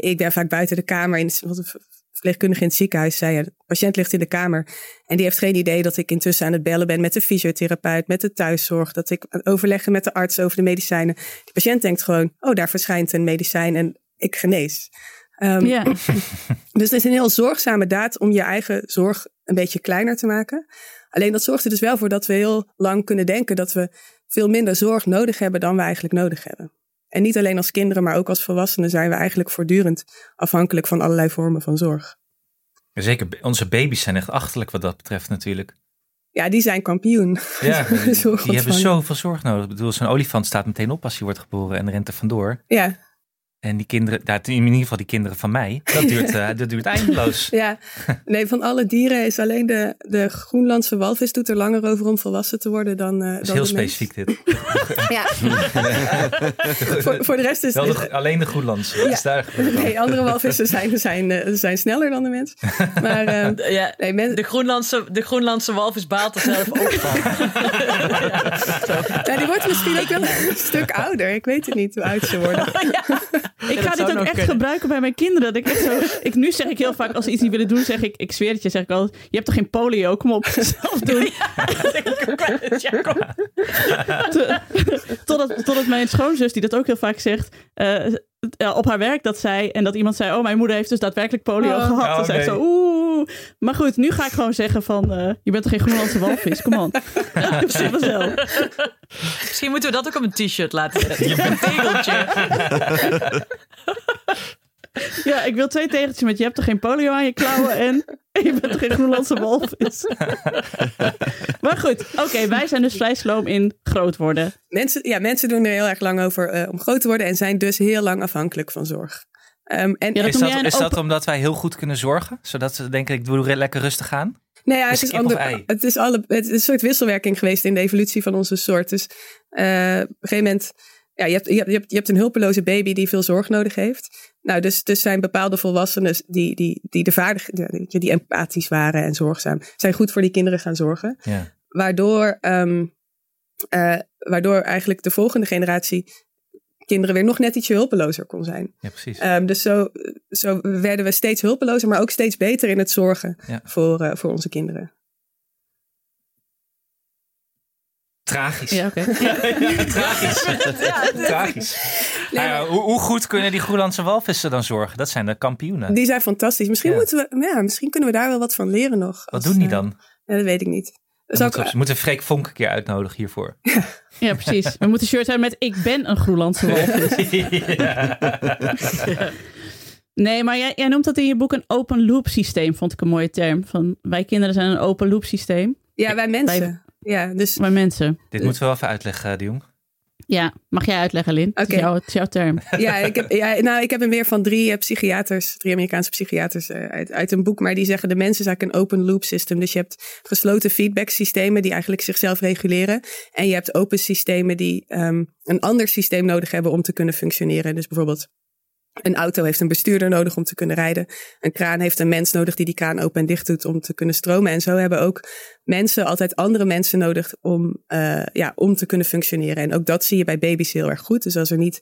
ik ben vaak buiten de kamer. In verpleegkundige in het ziekenhuis zei, ja, de patiënt ligt in de kamer. En die heeft geen idee dat ik intussen aan het bellen ben met de fysiotherapeut, met de thuiszorg. Dat ik aan het overleggen met de arts over de medicijnen. Die patiënt denkt gewoon, oh, daar verschijnt een medicijn en ik genees. Ehm, Ja. dus het is een heel zorgzame daad om je eigen zorg een beetje kleiner te maken. Alleen dat zorgt er dus wel voor dat we heel lang kunnen denken dat we veel minder zorg nodig hebben dan we eigenlijk nodig hebben. En niet alleen als kinderen, maar ook als volwassenen zijn we eigenlijk voortdurend afhankelijk van allerlei vormen van zorg. Zeker, onze baby's zijn echt achterlijk wat dat betreft natuurlijk. Ja, die zijn kampioen. Ja, die, hebben zoveel zorg nodig. Ik bedoel, zo'n olifant staat meteen op als hij wordt geboren en rent er vandoor. Ja, En die kinderen, daar, in ieder geval die kinderen van mij, dat duurt, eh, dat duurt eindeloos. ja. Nee, van alle dieren is alleen de, de Groenlandse walvis doet er langer over om volwassen te worden dan, eh Dat is dan heel de mens. specifiek dit. Ja. voor, voor de rest is het... alleen de Groenlandse. dat is daar gebeurd dan. Nee, andere walvissen zijn, zijn, eh, zijn sneller dan de mens. Maar eh, Ja, nee, men, de, Groenlandse, de Groenlandse walvis baalt er zelf ook van. ja, die wordt misschien ook wel een stuk ouder. Ik weet het niet hoe oud ze worden. Ik ga dit ook echt kunnen. gebruiken bij mijn kinderen. Dat ik echt zo, ik, nu zeg ik heel vaak, als ze iets niet willen doen, zeg ik, ik zweer het je, zeg ik al, je hebt toch geen polio, kom op, zelf doen. Ja. Te- totdat, totdat mijn schoonzus, die dat ook heel vaak zegt, eh, op haar werk dat zei, en dat iemand zei, oh, mijn moeder heeft dus daadwerkelijk polio Oh. gehad. Oh, Dan zei zo, oeh. Maar goed, nu ga ik gewoon zeggen van, eh, je bent toch geen Groenlandse walvis, kom on. Misschien moeten we dat ook op een t-shirt laten zetten. Een tegeltje. Ja, ik wil twee tegeltjes met je hebt toch geen polio aan je klauwen en je bent toch geen Groenlandse walvis. maar goed, oké, wij zijn dus vrij sloom in groot worden. Mensen, ja, mensen doen er heel erg lang over eh, om groot te worden en zijn dus heel lang afhankelijk van zorg. Ehm, en, Ja, dat Is dat, is dat omdat wij heel goed kunnen zorgen? Zodat ze denken, ik doe lekker rustig aan? nee, ja, is het, is ander, het, is alle, het is een soort wisselwerking geweest in de evolutie van onze soort. Dus eh, op een gegeven moment, ja, je hebt, je, hebt, je, hebt, een hulpeloze baby die veel zorg nodig heeft. Nou, dus, dus zijn bepaalde volwassenen die, die, die, de vaardig, die, die empathisch waren en zorgzaam, zijn goed voor die kinderen gaan zorgen. Ja. waardoor, ehm, eh, waardoor eigenlijk de volgende generatie kinderen weer nog net ietsje hulpelozer kon zijn. ja, precies. Ehm, dus zo, zo werden we steeds hulpelozer, maar ook steeds beter in het zorgen Ja. voor, eh, voor onze kinderen. Tragisch. Ja, oké. Tragisch. Tragisch. Nou hoe, hoe goed kunnen die Groenlandse walvissen dan zorgen? Dat zijn de kampioenen. Die zijn fantastisch. Misschien, Ja. moeten we, ja, misschien kunnen we daar wel wat van leren nog. Wat als, doen die eh, dan? ja, dat weet ik niet. Zou moeten, ik- we, moeten we Freek Vonk een keer uitnodigen hiervoor. Ja, precies. We moeten shirt hebben met ik ben een Groenlandse walvis. Nee, maar jij, jij noemt dat in je boek een open loop systeem, vond ik een mooie term. Van wij kinderen zijn een open loop systeem. ja, wij mensen. Ja, dus Maar mensen. Dit moeten we wel even uitleggen, de jong. Ja, mag jij uitleggen, Lin? Oké. jouw, het is jouw term. Ja, ik heb, ja, nou, ik heb er meer van drie eh, psychiaters, drie Amerikaanse psychiaters eh, uit, uit een boek. Maar die zeggen de mens is eigenlijk een open loop system. Dus je hebt gesloten feedback systemen die eigenlijk zichzelf reguleren. En je hebt open systemen die ehm, een ander systeem nodig hebben om te kunnen functioneren. Dus bijvoorbeeld een auto heeft een bestuurder nodig om te kunnen rijden. Een kraan heeft een mens nodig die die kraan open en dicht doet om te kunnen stromen. En zo hebben ook mensen altijd andere mensen nodig om, eh, ja, om te kunnen functioneren. En ook dat zie je bij baby's heel erg goed. Dus als er niet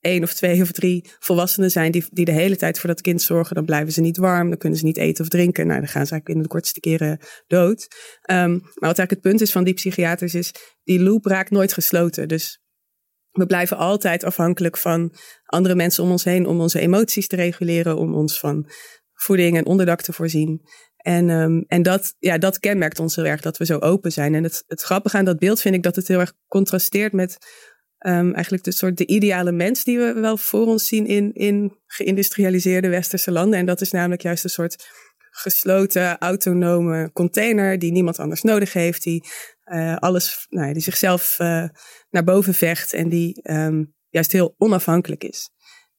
één of twee of drie volwassenen zijn die, die de hele tijd voor dat kind zorgen, dan blijven ze niet warm, dan kunnen ze niet eten of drinken. Nou, dan gaan ze eigenlijk in de kortste keren dood. Ehm, maar wat eigenlijk het punt is van die psychiaters is, die loop raakt nooit gesloten. Dus we blijven altijd afhankelijk van andere mensen om ons heen om onze emoties te reguleren, om ons van voeding en onderdak te voorzien. En, ehm, en dat, ja, dat kenmerkt ons heel erg, dat we zo open zijn. En het, het grappige aan dat beeld vind ik dat het heel erg contrasteert met ehm, eigenlijk de soort de ideale mens die we wel voor ons zien in, in geïndustrialiseerde westerse landen. En dat is namelijk juist een soort gesloten, autonome container die niemand anders nodig heeft, die eh, alles, nou ja, die zichzelf eh, naar boven vecht en die ehm, juist heel onafhankelijk is.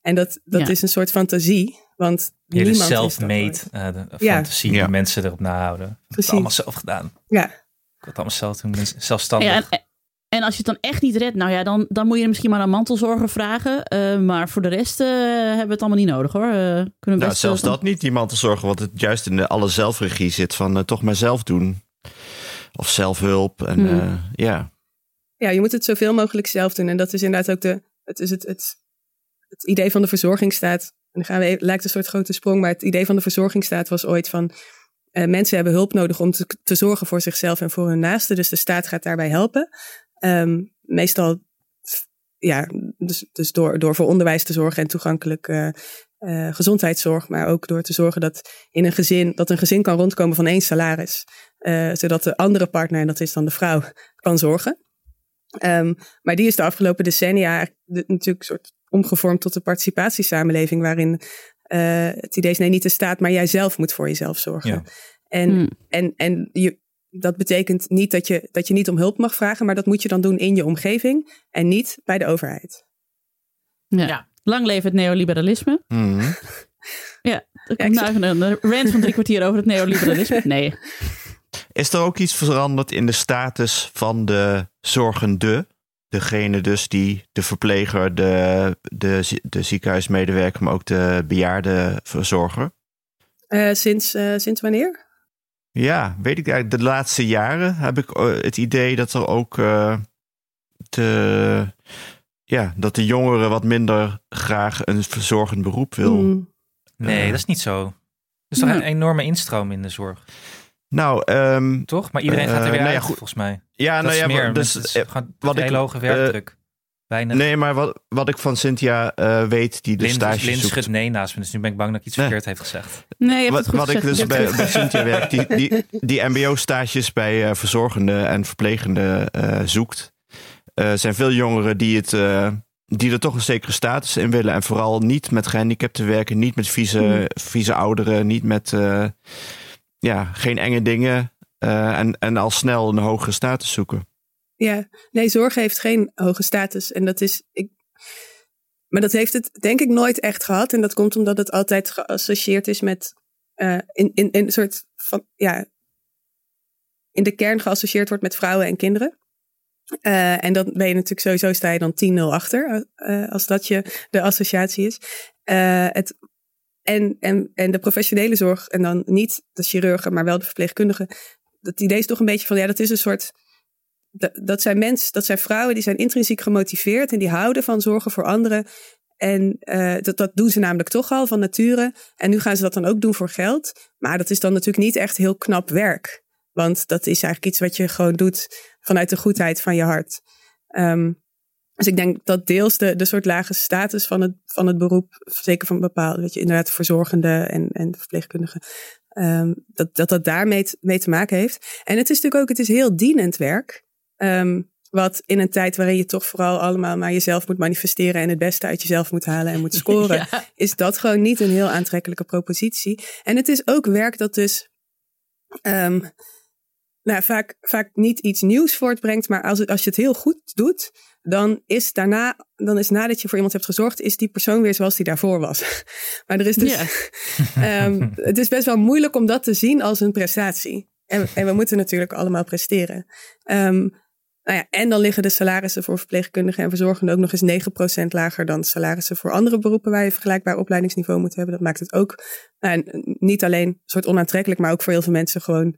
En dat, dat Ja. is een soort fantasie, want hele niemand self-made eh, Ja. fantasie Ja. die mensen erop nahouden. Ik heb het allemaal zelf gedaan. Ja, Ik had het allemaal zelf doen, mensen- zelfstandig. Ja, en, en als je het dan echt niet redt, nou ja, dan, dan moet je misschien maar aan mantelzorger vragen. Eh, maar voor de rest eh, hebben we het allemaal niet nodig hoor. Eh, kunnen we Nou, best, zelfs dat niet, die mantelzorgen, want het juist in de alle zelfregie zit van toch maar zelf doen. Of zelfhulp. En Hmm. eh, ja. ja, je moet het zoveel mogelijk zelf doen. En dat is inderdaad ook de, het, is het, het, het idee van de verzorgingsstaat. En dan gaan we, lijkt een soort grote sprong, maar het idee van de verzorgingsstaat was ooit van eh, mensen hebben hulp nodig om te, te zorgen voor zichzelf en voor hun naasten. Dus de staat gaat daarbij helpen. Ehm, meestal, ja, dus, dus door, door voor onderwijs te zorgen en toegankelijk eh, eh, gezondheidszorg, maar ook door te zorgen dat in een gezin, dat een gezin kan rondkomen van één salaris. Eh, zodat de andere partner, en dat is dan de vrouw, kan zorgen. Ehm, maar die is de afgelopen decennia de- natuurlijk een soort omgevormd tot een participatiesamenleving, waarin eh, het idee is, nee, niet de staat, maar jij zelf moet voor jezelf zorgen. Ja. En, Hmm. en, en je, dat betekent niet dat je, dat je niet om hulp mag vragen, maar dat moet je dan doen in je omgeving en niet bij de overheid. ja. Ja. Lang leven het neoliberalisme. Mhm. Ja, er ik komt nou even een rant van drie kwartier over het neoliberalisme. Nee. Is er ook iets veranderd in de status van de zorgende? Degene dus die de verpleger, de, de, zie- de ziekenhuismedewerker, maar ook de bejaarde verzorger? Eh, sinds, eh, sinds wanneer? Ja, weet ik eigenlijk. De laatste jaren heb ik eh, het idee dat er ook eh, de, ja, dat de jongeren wat minder graag een verzorgend beroep wil. Hmm. Nee, dat is niet zo. Er is toch Nee. een enorme instroom in de zorg, Nou, ehm, toch? Maar iedereen gaat er Eh, weer nou ja, uit, goed. volgens mij. ja, dat nou is ja, maar dus, Dus, eh, gewoon wat een hele ik, hoge werkdruk. Weinig. nee, maar wat, wat ik van Cynthia eh, weet, die de Lin, stage Lin zoekt. nee naast me, dus nu ben ik bang dat ik iets Nee. verkeerd heeft gezegd. Nee, je hebt Wat, het goed wat ik gezegd. dus Je hebt bij, Cynthia werk, die, die, die mbo-stages bij eh, verzorgende en verplegende eh, zoekt. eh, zijn veel jongeren die, het, eh, die er toch een zekere status in willen. En vooral niet met gehandicapten werken, niet met vieze, Hmm. vieze ouderen, niet met eh, ja, geen enge dingen. eh, en, en al snel een hogere status zoeken. Ja, nee, zorg heeft geen hoge status. En dat is. Ik, maar dat heeft het denk ik nooit echt gehad. En dat komt omdat het altijd geassocieerd is met. eh, in, in, in een soort van. Ja. In de kern geassocieerd wordt met vrouwen en kinderen. Eh, en dan ben je natuurlijk sowieso sta je dan 10-0 achter. als dat je de associatie is. Het, en, en, en de professionele zorg. En dan niet de chirurgen, maar wel de verpleegkundigen. Dat idee is toch een beetje van. Ja, dat is een soort dat, zijn mensen, dat zijn vrouwen die zijn intrinsiek gemotiveerd en die houden van zorgen voor anderen. En eh, dat, dat doen ze namelijk toch al van nature. En nu gaan ze dat dan ook doen voor geld. Maar dat is dan natuurlijk niet echt heel knap werk. Want dat is eigenlijk iets wat je gewoon doet vanuit de goedheid van je hart. Ehm, dus ik denk dat deels de, de soort lage status van het, van het beroep, zeker van bepaalde, weet je, inderdaad verzorgende en, en verpleegkundigen, ehm, dat, dat dat daarmee mee te maken heeft. En het is natuurlijk ook, het is heel dienend werk. Ehm, wat in een tijd waarin je toch vooral allemaal maar jezelf moet manifesteren en het beste uit jezelf moet halen en moet scoren, Ja. is dat gewoon niet een heel aantrekkelijke propositie. En het is ook werk dat dus ehm, nou, vaak, vaak niet iets nieuws voortbrengt, maar als, het, als je het heel goed doet, dan is daarna, dan is nadat je voor iemand hebt gezorgd, is die persoon weer zoals die daarvoor was. maar er is dus, ehm, het is best wel moeilijk om dat te zien als een prestatie. En, en we moeten natuurlijk allemaal presteren. Ehm, nou ja, en dan liggen de salarissen voor verpleegkundigen en verzorgenden ook nog eens 9% lager dan salarissen voor andere beroepen waar je vergelijkbaar opleidingsniveau moet hebben. Dat maakt het ook nou, niet alleen een soort onaantrekkelijk, maar ook voor heel veel mensen gewoon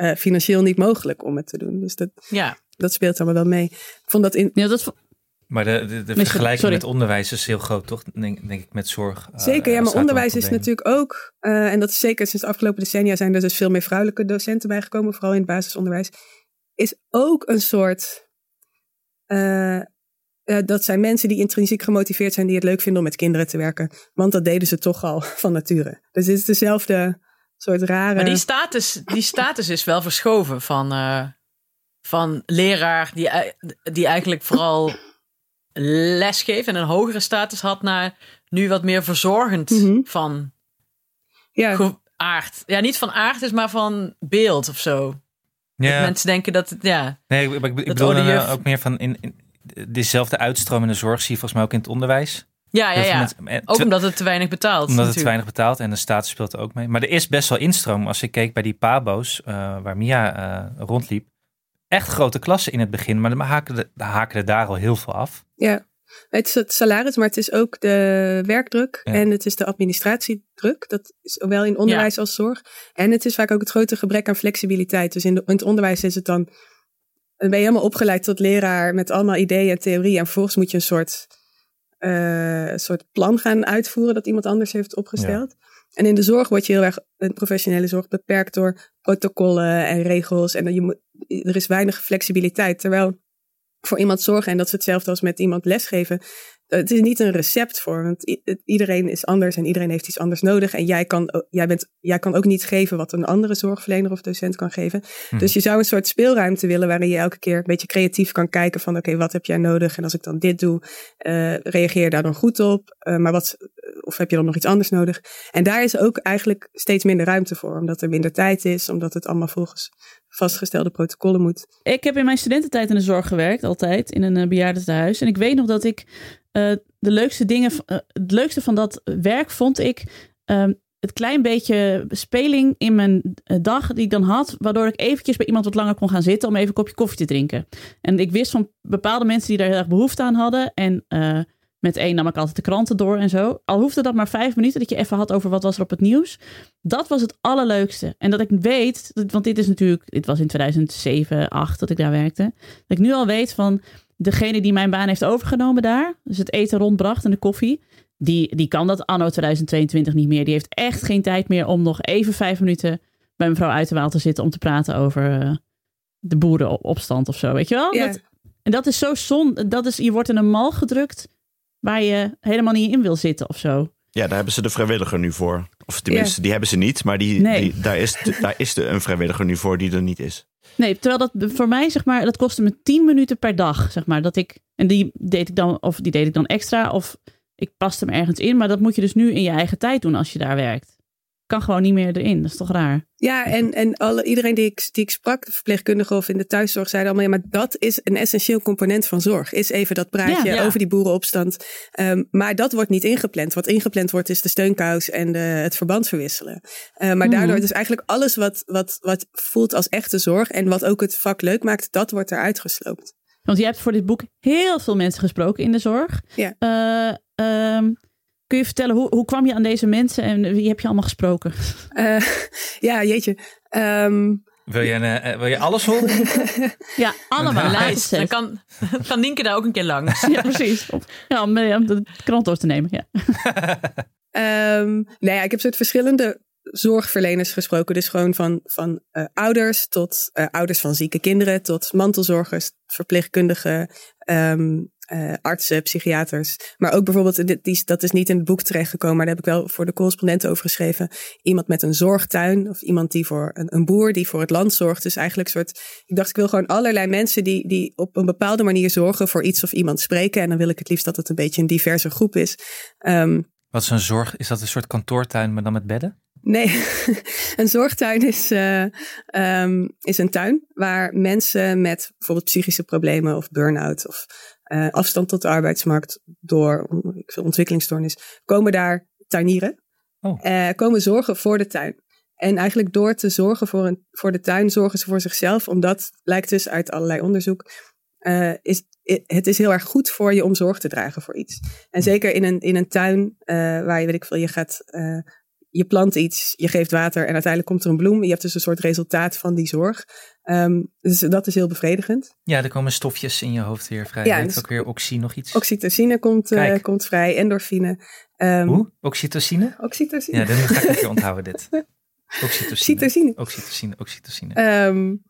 eh, financieel niet mogelijk om het te doen. Dus dat, Ja, dat speelt allemaal wel mee. Ik vond dat in. Ja, dat, Maar de, de, de sorry. vergelijking met onderwijs is heel groot, toch? Denk, denk ik met zorg. eh, Zeker, ja, maar er onderwijs is natuurlijk ook, eh, en dat is zeker sinds de afgelopen decennia zijn er dus veel meer vrouwelijke docenten bijgekomen, vooral in het basisonderwijs, is ook een soort, eh, eh, dat zijn mensen die intrinsiek gemotiveerd zijn, die het leuk vinden om met kinderen te werken, want dat deden ze toch al van nature. Dus het is dezelfde soort rare... maar die status, die status is wel verschoven van, eh, van leraar die, die eigenlijk vooral lesgeeft en een hogere status had naar nu wat meer verzorgend Mhm. van ja. aard. Ja, niet van aard is, maar van beeld of zo. Ja. Mensen denken dat het, ja. Nee, ik, ik, ik Dat bedoel dan, juf- eh, ook meer van in, in dezelfde uitstroom in de zorg zie je volgens mij ook in het onderwijs. Ja, ja, ja. mensen- Ook omdat het te weinig betaalt. omdat het te weinig betaalt en de staat speelt er ook mee. Maar er is best wel instroom. Als ik keek bij die pabo's eh, waar Mia eh, rondliep. Echt grote klassen in het begin, maar dan haken, de, haken er daar al heel veel af. Ja, het is het salaris, maar het is ook de werkdruk Ja. en het is de administratiedruk. Dat is zowel in onderwijs als zorg. En het is vaak ook het grote gebrek aan flexibiliteit. Dus in, de, in het onderwijs is het dan, dan ben je helemaal opgeleid tot leraar met allemaal ideeën en theorieën. En vervolgens moet je een soort, een soort plan gaan uitvoeren dat iemand anders heeft opgesteld. En in de zorg word je heel erg, in professionele zorg, beperkt door protocollen en regels. En je moet, er is weinig flexibiliteit. Terwijl voor iemand zorgen, en dat is hetzelfde als met iemand lesgeven. eh, Het is niet een recept voor, want iedereen is anders en iedereen heeft iets anders nodig. En jij kan, o- jij, bent, jij kan ook niet geven wat een andere zorgverlener of docent kan geven. Dus je zou een soort speelruimte willen waarin je elke keer een beetje creatief kan kijken van oké, wat heb jij nodig? En als ik dan dit doe, eh, reageer je daar dan goed op? Eh, maar wat, of heb je dan nog iets anders nodig? En daar is ook eigenlijk steeds minder ruimte voor, omdat er minder tijd is, omdat het allemaal volgens vastgestelde protocollen moet. Ik heb in mijn studententijd in de zorg gewerkt, altijd, in een uh, bejaardentehuis. En ik weet nog dat ik uh, de leukste dingen, uh, het leukste van dat werk vond ik um, het klein beetje speling in mijn dag die ik dan had, waardoor ik eventjes bij iemand wat langer kon gaan zitten om even een kopje koffie te drinken. En ik wist van bepaalde mensen die daar heel erg behoefte aan hadden. En met één nam ik altijd de kranten door en zo. Al hoefde dat maar vijf minuten, dat je even had over wat was er op het nieuws. Dat was het allerleukste. En dat ik weet, want dit is natuurlijk, dit was in 2007, 2008 dat ik daar werkte. Dat ik nu al weet van degene die mijn baan heeft overgenomen daar, dus het eten rondbracht en de koffie, die, die kan dat anno 2022 niet meer. Die heeft echt geen tijd meer om nog even vijf minuten bij mevrouw Uiterwaal te zitten om te praten over uh, de boerenopstand of zo, weet je wel? Ja. Dat, en dat is zo zonde. Dat is, je wordt in een mal gedrukt waar je helemaal niet in wil zitten of zo. Ja, daar hebben ze de vrijwilliger nu voor. Of tenminste, ja. die hebben ze niet, maar die, nee. die, daar is, de, daar is de, een vrijwilliger nu voor die er niet is. Nee, terwijl dat voor mij, zeg maar, dat kostte me 10 minuten per dag, zeg maar. Dat ik, en die deed ik dan, of die deed ik dan extra, of ik paste hem ergens in. Maar dat moet je dus nu in je eigen tijd doen als je daar werkt. Kan gewoon niet meer erin, dat is toch raar? Ja, en, en alle, iedereen die ik, die ik sprak, de verpleegkundige of in de thuiszorg, zeiden allemaal, ja, maar dat is een essentieel component van zorg. Is even dat praatje Ja, ja. over die boerenopstand. Um, maar dat wordt niet ingepland. Wat ingepland wordt is de steunkous en de, het verband verwisselen. Uh, maar Mhm. daardoor, dus eigenlijk alles wat, wat, wat voelt als echte zorg en wat ook het vak leuk maakt, dat wordt eruit gesloopt. Want je hebt voor dit boek heel veel mensen gesproken in de zorg. Ja. Uh, um, kun je vertellen, hoe, hoe kwam je aan deze mensen en wie heb je allemaal gesproken? Uh, ja, jeetje. Um, wil, je, uh, wil je alles horen? ja, allemaal. Lijst. Dan kan, kan Nienke daar ook een keer langs. ja, precies. Ja, om de krant door te nemen. Ja. um, nou ja, ik heb soort verschillende zorgverleners gesproken. Dus gewoon van, van uh, ouders tot uh, ouders van zieke kinderen, tot mantelzorgers, verpleegkundigen, um, uh, artsen, psychiaters. Maar ook bijvoorbeeld, die, die, dat is niet in het boek terechtgekomen, maar daar heb ik wel voor de correspondent over geschreven. Iemand met een zorgtuin of iemand die voor een, een boer die voor het land zorgt. Dus eigenlijk een soort, ik dacht ik wil gewoon allerlei mensen die, die op een bepaalde manier zorgen voor iets of iemand spreken. En dan wil ik het liefst dat het een beetje een diverse groep is. Um, Wat is een zorg? Is dat een soort kantoortuin, maar dan met bedden? Nee, een zorgtuin is, uh, um, is een tuin waar mensen met bijvoorbeeld psychische problemen of burn-out of uh, afstand tot de arbeidsmarkt door ontwikkelingsstoornis komen daar tuinieren. Oh. Uh, komen zorgen voor de tuin. En eigenlijk door te zorgen voor, een, voor de tuin zorgen ze voor zichzelf, omdat lijkt dus uit allerlei onderzoek uh, is het is heel erg goed voor je om zorg te dragen voor iets. En zeker in een, in een tuin waar je, weet ik veel, je gaat, je plant iets, je geeft water en uiteindelijk komt er een bloem. Je hebt dus een soort resultaat van die zorg. Um, dus dat is heel bevredigend. Ja, er komen stofjes in je hoofd weer vrij. Ja, dus- ook weer oxy nog iets. Oxytocine komt, uh, Kijk. komt vrij, endorfine. Um, Hoe? Oxytocine? Oxytocine. Ja, dat ga ik een keer onthouden dit. Oxytocine. Oxytocine. Oxytocine, oxytocine. Um,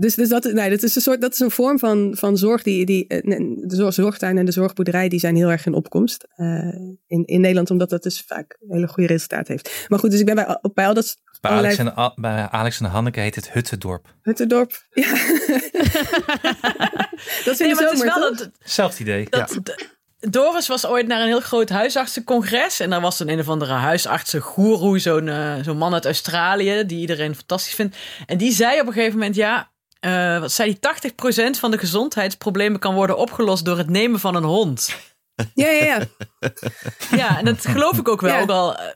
dus, dus dat, nee, dat is een soort, dat is een vorm van, van zorg die, die eh, de zorg, zorgtuin en de zorgboerderij, die zijn heel erg in opkomst uh, in, in Nederland, omdat dat dus vaak een hele goede resultaat heeft. Maar goed, dus ik ben bij, bij al dat Bij allerlei- Alex, en, Al- bij Alex en Hanneke heet het Huttendorp. Huttendorp. Ja. dat is in Nee, de maar het is zomer, wel toch? dat, Zelfde idee. dat Doris was ooit naar een heel groot huisartsencongres. En daar was een een of andere huisartsengoeroe, zo'n eh, zo'n man uit Australië, die iedereen fantastisch vindt. En die zei op een gegeven moment, ja, eh, wat zei die 80% van de gezondheidsproblemen kan worden opgelost door het nemen van een hond. Ja, ja, ja. Ja, en dat geloof ik ook wel. Ja. Ook al, eh,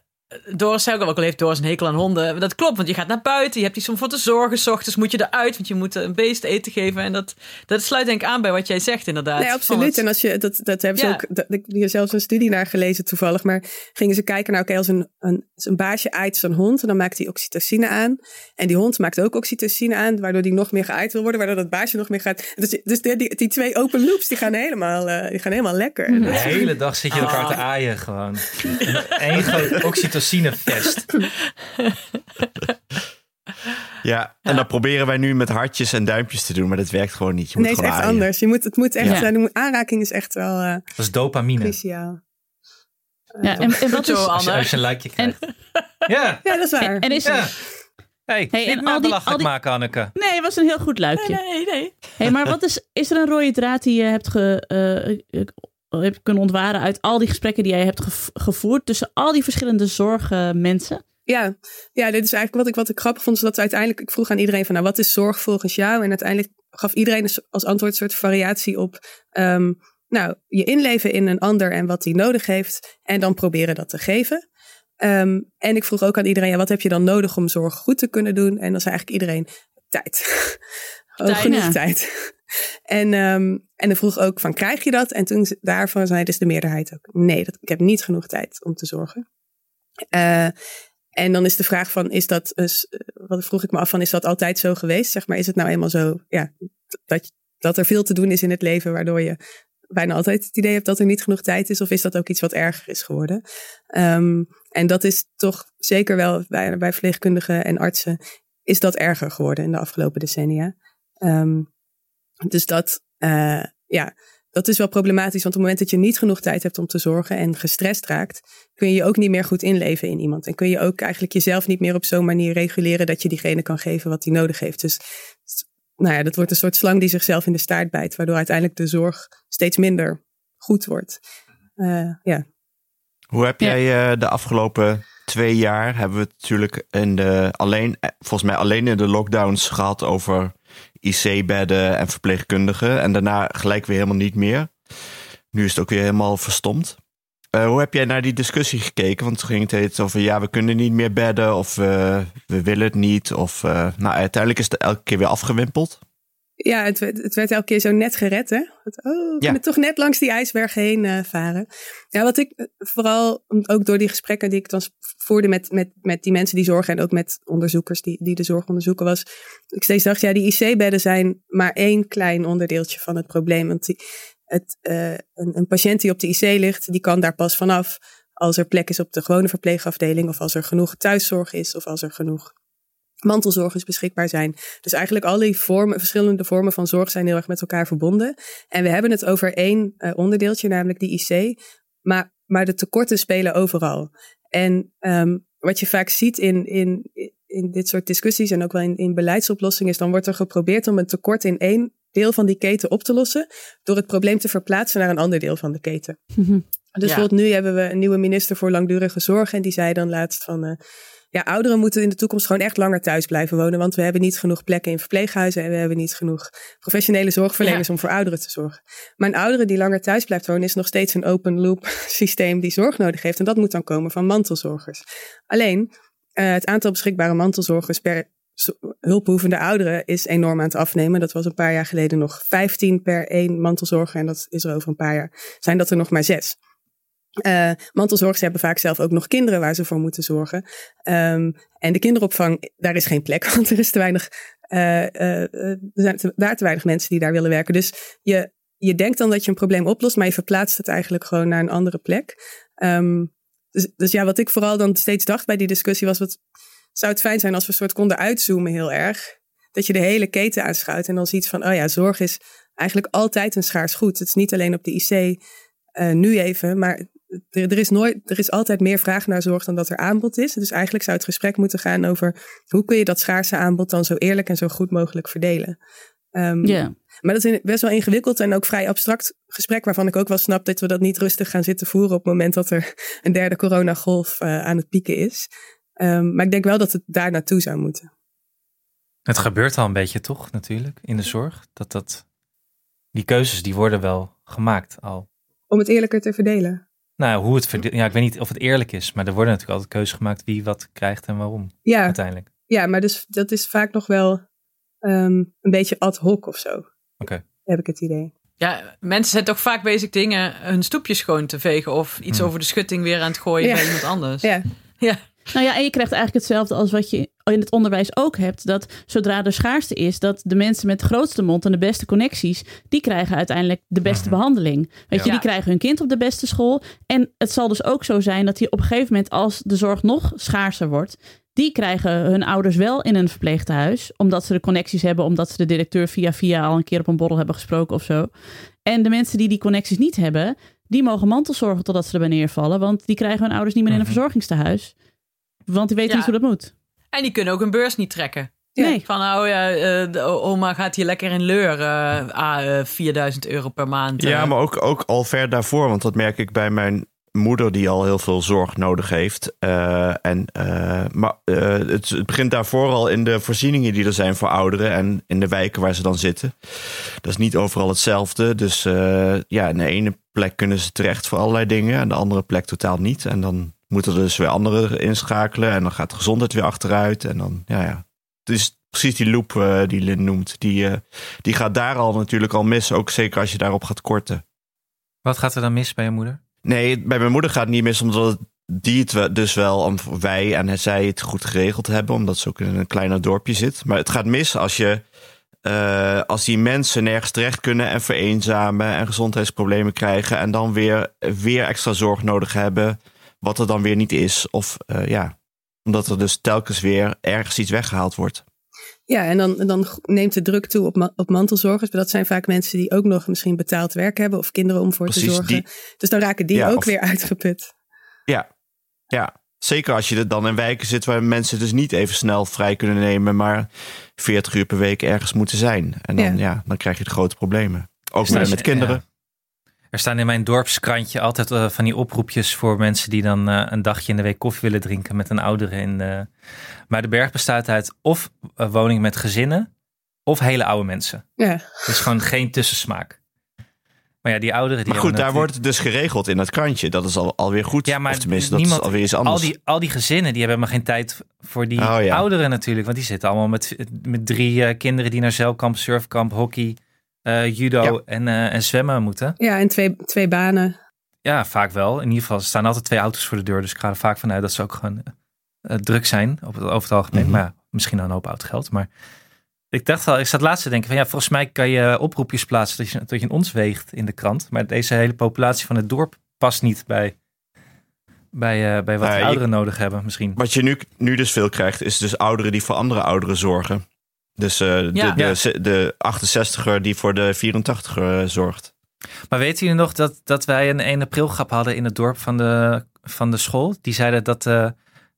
Doris zei ook al, ook al heeft Doris een hekel aan honden. Dat klopt, want je gaat naar buiten, je hebt iets om voor te zorgen. S ochtends moet je eruit, want je moet een beest eten geven. En dat, dat sluit denk ik aan bij wat jij zegt inderdaad. Nee, absoluut. het- En als je, dat, dat hebben ze Ja. ook, dat, ik heb hier zelfs een studie naar gelezen toevallig, maar gingen ze kijken, nou oké, als een, een, als een baasje aait zijn hond, dan maakt hij oxytocine aan. En die hond maakt ook oxytocine aan, waardoor die nog meer geaaid wil worden, waardoor dat baasje nog meer gaat. Dus, dus die, die, die twee open loops, die gaan helemaal, eh, die gaan helemaal lekker. En De hele dag zit je elkaar te aaien gewoon. Eén groot oxytocinefest. Ja, en dat proberen wij nu met hartjes en duimpjes te doen, maar dat werkt gewoon niet. Je moet nee, het is gewoon echt aaien. anders. Je moet, het moet echt, Ja. eh, de aanraking is echt wel eh, Dat is dopamine. cruciaal. Ja, en, en wat is... Als je, Anne. als je een likeje krijgt. Ja, Ja, dat is waar. En, en is, ja. Hey, Hey, niet en maar al die- belachelijk al die- maken, Anneke. Nee, het was een heel goed luikje. Nee, nee. Hey, maar wat is, is er een rode draad die je hebt, ge, hebt kunnen ontwaren uit al die gesprekken die jij hebt gev- gevoerd tussen al die verschillende zorgmensen? Ja, ja, dit is eigenlijk wat ik, wat ik grappig vond. Is dat uiteindelijk, ik vroeg aan iedereen van, nou, wat is zorg volgens jou? En uiteindelijk gaf iedereen dus als antwoord een soort variatie op, ehm, nou, je inleven in een ander en wat die nodig heeft. En dan proberen dat te geven. Ehm, en ik vroeg ook aan iedereen, ja, wat heb je dan nodig om zorg goed te kunnen doen? En dan zei eigenlijk iedereen, tijd. Genoeg tijd. En, ehm, en dan vroeg ook van, krijg je dat? En toen daarvan zei dus de meerderheid ook, nee, dat, ik heb niet genoeg tijd om te zorgen. Eh, en dan is de vraag van, is dat, dus, eh, wat vroeg ik me af van, is dat altijd zo geweest? Zeg maar, is het nou eenmaal zo, ja, dat, dat er veel te doen is in het leven, waardoor je bijna altijd het idee hebt dat er niet genoeg tijd is? Of is dat ook iets wat erger is geworden? Ehm, en dat is toch zeker wel bij, bij verpleegkundigen en artsen, is dat erger geworden in de afgelopen decennia. Ehm, dus dat, eh, ja, dat is wel problematisch, want op het moment dat je niet genoeg tijd hebt om te zorgen en gestrest raakt, kun je je ook niet meer goed inleven in iemand. En kun je ook eigenlijk jezelf niet meer op zo'n manier reguleren dat je diegene kan geven wat hij nodig heeft. Dus nou ja, dat wordt een soort slang die zichzelf in de staart bijt, waardoor uiteindelijk de zorg steeds minder goed wordt. Eh, ja. Hoe heb jij eh, de afgelopen twee jaar, hebben we het natuurlijk in de, alleen, volgens mij alleen in de lockdowns gehad over IC-bedden en verpleegkundigen. En daarna gelijk weer helemaal niet meer. Nu is het ook weer helemaal verstomd. Eh, hoe heb jij naar die discussie gekeken? Want toen ging het heet over, ja, we kunnen niet meer bedden of eh, we willen het niet. Of, eh, nou, uiteindelijk is het elke keer weer afgewimpeld. Ja, het, werd- het werd elke keer zo net gered, hè? Oh, we Ja. kunnen toch net langs die ijsberg heen eh, varen. Ja, wat ik eh, vooral, ook door die gesprekken die ik dan voerde met, met, met die mensen die zorgen en ook met onderzoekers die, die de zorg onderzoeken, was ik steeds dacht, ja, die IC-bedden zijn maar één klein onderdeeltje van het probleem. Want die, het, eh, een, een patiënt die op de IC ligt, die kan daar pas vanaf als er plek is op de gewone verpleegafdeling of als er genoeg thuiszorg is of als er genoeg mantelzorgers beschikbaar zijn. Dus eigenlijk al die vormen, verschillende vormen van zorg zijn heel erg met elkaar verbonden. En we hebben het over één eh, onderdeeltje, namelijk die IC. Maar, maar de tekorten spelen overal. En ehm, wat je vaak ziet in, in, in dit soort discussies en ook wel in, in beleidsoplossingen, is dan wordt er geprobeerd om een tekort in één deel van die keten op te lossen, door het probleem te verplaatsen naar een ander deel van de keten. Dus Ja. bijvoorbeeld nu hebben we een nieuwe minister voor langdurige zorg. En die zei dan laatst van... eh, ja, ouderen moeten in de toekomst gewoon echt langer thuis blijven wonen. Want we hebben niet genoeg plekken in verpleeghuizen. En we hebben niet genoeg professionele zorgverleners om voor ouderen te zorgen. Maar een oudere die langer thuis blijft wonen... is nog steeds een open loop systeem die zorg nodig heeft. En dat moet dan komen van mantelzorgers. Alleen, eh, het aantal beschikbare mantelzorgers per hulpbehoevende ouderen is enorm aan het afnemen. Dat was een paar jaar geleden nog 15 per één mantelzorger. En dat is er over een paar jaar. Zijn dat er nog maar zes. Eh, mantelzorgers hebben vaak zelf ook nog kinderen waar ze voor moeten zorgen. Ehm, en de kinderopvang, daar is geen plek, want er is te weinig, eh, er zijn te- daar te weinig mensen die daar willen werken. Dus je, je denkt dan dat je een probleem oplost, maar je verplaatst het eigenlijk gewoon naar een andere plek. Ehm, dus, dus ja, wat ik vooral dan steeds dacht bij die discussie was, wat zou het fijn zijn als we een soort konden uitzoomen heel erg. Dat je de hele keten aanschouwt en dan ziet van, oh ja, zorg is eigenlijk altijd een schaars goed. Het is niet alleen op de IC eh, nu even, maar er, er, is nooit, er is altijd meer vraag naar zorg dan dat er aanbod is. Dus eigenlijk zou het gesprek moeten gaan over hoe kun je dat schaarse aanbod dan zo eerlijk en zo goed mogelijk verdelen. Ehm, Ja. Maar dat is best wel ingewikkeld en ook vrij abstract gesprek, waarvan ik ook wel snap dat we dat niet rustig gaan zitten voeren op het moment dat er een derde coronagolf eh, aan het pieken is. Ehm, maar ik denk wel dat het daar naartoe zou moeten. Het gebeurt al een beetje toch, natuurlijk, in de zorg. Dat dat, die keuzes, die worden wel gemaakt al. Om het eerlijker te verdelen. Nou, hoe het Ja, ik weet niet of het eerlijk is, maar er worden natuurlijk altijd keuzes gemaakt wie wat krijgt en waarom Ja, uiteindelijk. ja maar dus, dat is vaak nog wel ehm, een beetje ad hoc of zo. Oké. Heb ik het idee. Ja, mensen zijn toch vaak bezig dingen, hun stoepjes schoon te vegen of iets Hmm. over de schutting weer aan het gooien Ja. bij iemand anders. Ja, Ja. Nou ja, en je krijgt eigenlijk hetzelfde als wat je in het onderwijs ook hebt. Dat zodra er schaarste is, dat de mensen met de grootste mond en de beste connecties, die krijgen uiteindelijk de beste behandeling. Weet je, die krijgen hun kind op de beste school. En het zal dus ook zo zijn dat die op een gegeven moment, als de zorg nog schaarser wordt, die krijgen hun ouders wel in een verpleegtehuis. Omdat ze de connecties hebben, omdat ze de directeur via via al een keer op een borrel hebben gesproken of zo. En de mensen die die connecties niet hebben, die mogen mantelzorgen totdat ze erbij neervallen. Want die krijgen hun ouders niet meer in een Mhm. verzorgingstehuis. Want die weten Ja. niet hoe dat moet. En die kunnen ook een beurs niet trekken. Nee. Van, oh ja, eh, de oma gaat hier lekker in leur. eh ah, eh, 4000 euro per maand. Ja, maar ook, ook al ver daarvoor. Want dat merk ik bij mijn moeder die al heel veel zorg nodig heeft. Eh, en, eh, maar eh, het, het begint daarvoor al in de voorzieningen die er zijn voor ouderen. En in de wijken waar ze dan zitten. Dat is niet overal hetzelfde. Dus eh, ja, in de ene plek kunnen ze terecht voor allerlei dingen. En de andere plek totaal niet. En dan moeten er dus weer anderen inschakelen. En dan gaat de gezondheid weer achteruit. En dan, ja, ja. Het is precies die loop eh, die Lin noemt. Die, eh, die gaat daar al natuurlijk al mis. Ook zeker als je daarop gaat korten. Wat gaat er dan mis bij je moeder? Nee, bij mijn moeder gaat het niet mis, omdat die het dus wel, om- wij en zij het goed geregeld hebben, omdat ze ook in een kleiner dorpje zit. Maar het gaat mis als je, eh, als die mensen nergens terecht kunnen en vereenzamen en gezondheidsproblemen krijgen en dan weer, weer extra zorg nodig hebben, wat er dan weer niet is. Of eh, ja, omdat er dus telkens weer ergens iets weggehaald wordt. Ja, en dan, dan neemt de druk toe op, ma- op mantelzorgers. Maar dat zijn vaak mensen die ook nog misschien betaald werk hebben of kinderen om voor te zorgen. die- Dus dan raken die Ja, ook of- weer uitgeput. Ja, ja. Zeker als je er dan in wijken zit waar mensen dus niet even snel vrij kunnen nemen, maar 40 uur per week ergens moeten zijn. En dan, Ja. ja. dan krijg je de grote problemen. Ook Staan met, met kinderen. ja. Er staan in mijn dorpskrantje altijd eh, van die oproepjes voor mensen die dan eh, een dagje in de week koffie willen drinken met een oudere. In de... Maar de berg bestaat uit of uh, woningen met gezinnen of hele oude mensen. Ja, Dus gewoon geen tussensmaak. Maar ja, die ouderen die Maar goed, daar wordt natuurlijk- het dus geregeld in dat krantje. Dat is al, alweer goed. Ja, maar of tenminste, dat niemand- is alweer iets al anders. die, al die gezinnen die hebben maar geen tijd voor die Oh, ja. ouderen natuurlijk. Want die zitten allemaal met, met drie eh, kinderen die naar zeilkamp, surfkamp, hockey, eh, judo Ja. en, eh, en zwemmen moeten. ja en twee, twee banen. Ja, vaak wel. In ieder geval, er staan altijd twee auto's voor de deur. Dus ik ga er vaak vanuit dat ze ook gewoon eh, druk zijn op het, over het algemeen. Mhm. Maar ja, misschien dan een hoop oud geld. Maar ik dacht al, ik zat laatst te denken van ja, volgens mij kan je oproepjes plaatsen dat je, dat je een ons weegt in de krant. Maar deze hele populatie van het dorp past niet bij, bij, eh, bij wat Nou ja, de je- ouderen nodig hebben misschien. Wat je nu, nu dus veel krijgt, is dus ouderen die voor andere ouderen zorgen. Dus eh, de, Ja. de, de, de 68er die voor de 84er zorgt. Maar weten jullie nog dat, dat wij een 1 april grap hadden in het dorp van de, van de school? Die zeiden dat, eh,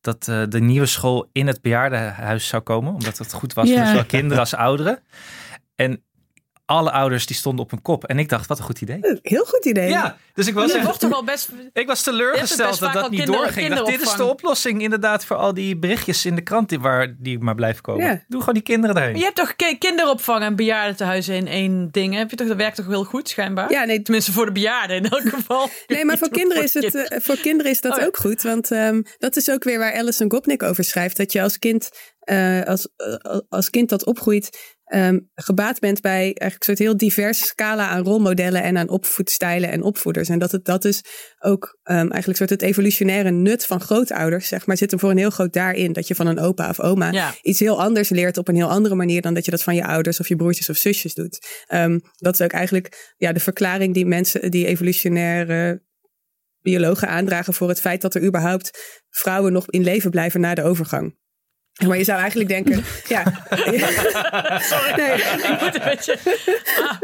dat eh, de nieuwe school in het bejaardenhuis zou komen. Omdat het goed was Ja. voor zowel kinderen als ouderen. En alle ouders die stonden op hun kop. En ik dacht, wat een goed idee. Heel goed idee. Ja, dus ik was, echt, toch wel best... ik was teleurgesteld best dat dat niet kinder- doorging. Dacht, dit is de oplossing inderdaad voor al die berichtjes in de krant die, waar, die maar blijven komen. Ja. Doe gewoon die kinderen daarheen. Je hebt toch ki- kinderopvang en bejaardentehuizen in één ding. Heb je toch, dat werkt toch heel goed, schijnbaar? Ja, nee, Tenminste voor de bejaarden in elk geval. Nee, maar voor kinderen, is het, kinderen. eh, voor kinderen is dat Oh ja. ook goed. Want ehm, dat is ook weer waar Alison Gopnik over schrijft. Dat je als kind, eh, als, eh, als kind dat opgroeit, ehm, gebaat bent bij eigenlijk een soort heel diverse scala aan rolmodellen en aan opvoedstijlen en opvoeders. En dat het dat is ook ehm, eigenlijk soort het evolutionaire nut van grootouders, zeg maar, zit hem voor een heel groot daarin. Dat je van een opa of oma Ja. iets heel anders leert op een heel andere manier dan dat je dat van je ouders of je broertjes of zusjes doet. Ehm, dat is ook eigenlijk ja, de verklaring die mensen, die evolutionaire biologen aandragen voor het feit dat er überhaupt vrouwen nog in leven blijven na de overgang. Maar je zou eigenlijk denken, ja. Sorry, Nee. ik moet een beetje... Ah.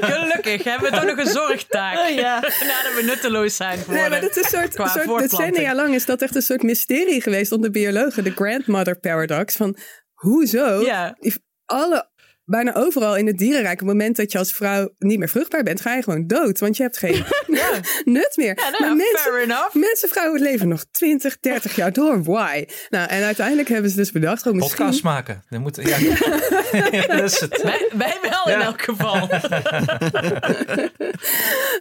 Gelukkig hebben we toch nog een zorgtaak. ja. Nadat we nutteloos zijn Nee, geworden. maar dat is een soort, soort decennia lang is dat echt een soort mysterie geweest onder biologen. De grandmother paradox. Van hoezo Ja. alle bijna overal in het dierenrijk, op het moment dat je als vrouw niet meer vruchtbaar bent, ga je gewoon dood. Want je hebt geen nut meer. Ja, nou, maar mensen, fair enough. mensen, vrouwen leven nog 20, 30 jaar door. Why? Nou, en uiteindelijk hebben ze dus bedacht, gewoon misschien... Podcast maken. Dat moet, ja. ja, dat is het. Wij, wij wel in Ja. elk geval.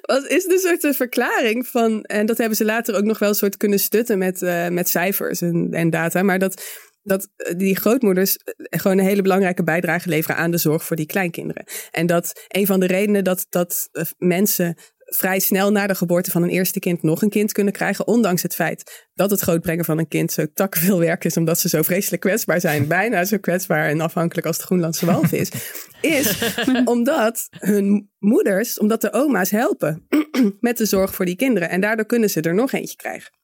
Wat is de soort eh, verklaring van, en dat hebben ze later ook nog wel een soort kunnen stutten met, eh, met cijfers en, en data, maar dat, dat eh, die grootmoeders eh, gewoon een hele belangrijke bijdrage leveren aan de zorg voor die kleinkinderen. En dat een van de redenen dat, dat eh, mensen vrij snel na de geboorte van een eerste kind nog een kind kunnen krijgen, ondanks het feit dat het grootbrengen van een kind zo takkenveel werk is, omdat ze zo vreselijk kwetsbaar zijn, bijna zo kwetsbaar en afhankelijk als de Groenlandse walvis, is omdat hun moeders, omdat de oma's helpen met de zorg voor die kinderen. En daardoor kunnen ze er nog eentje krijgen.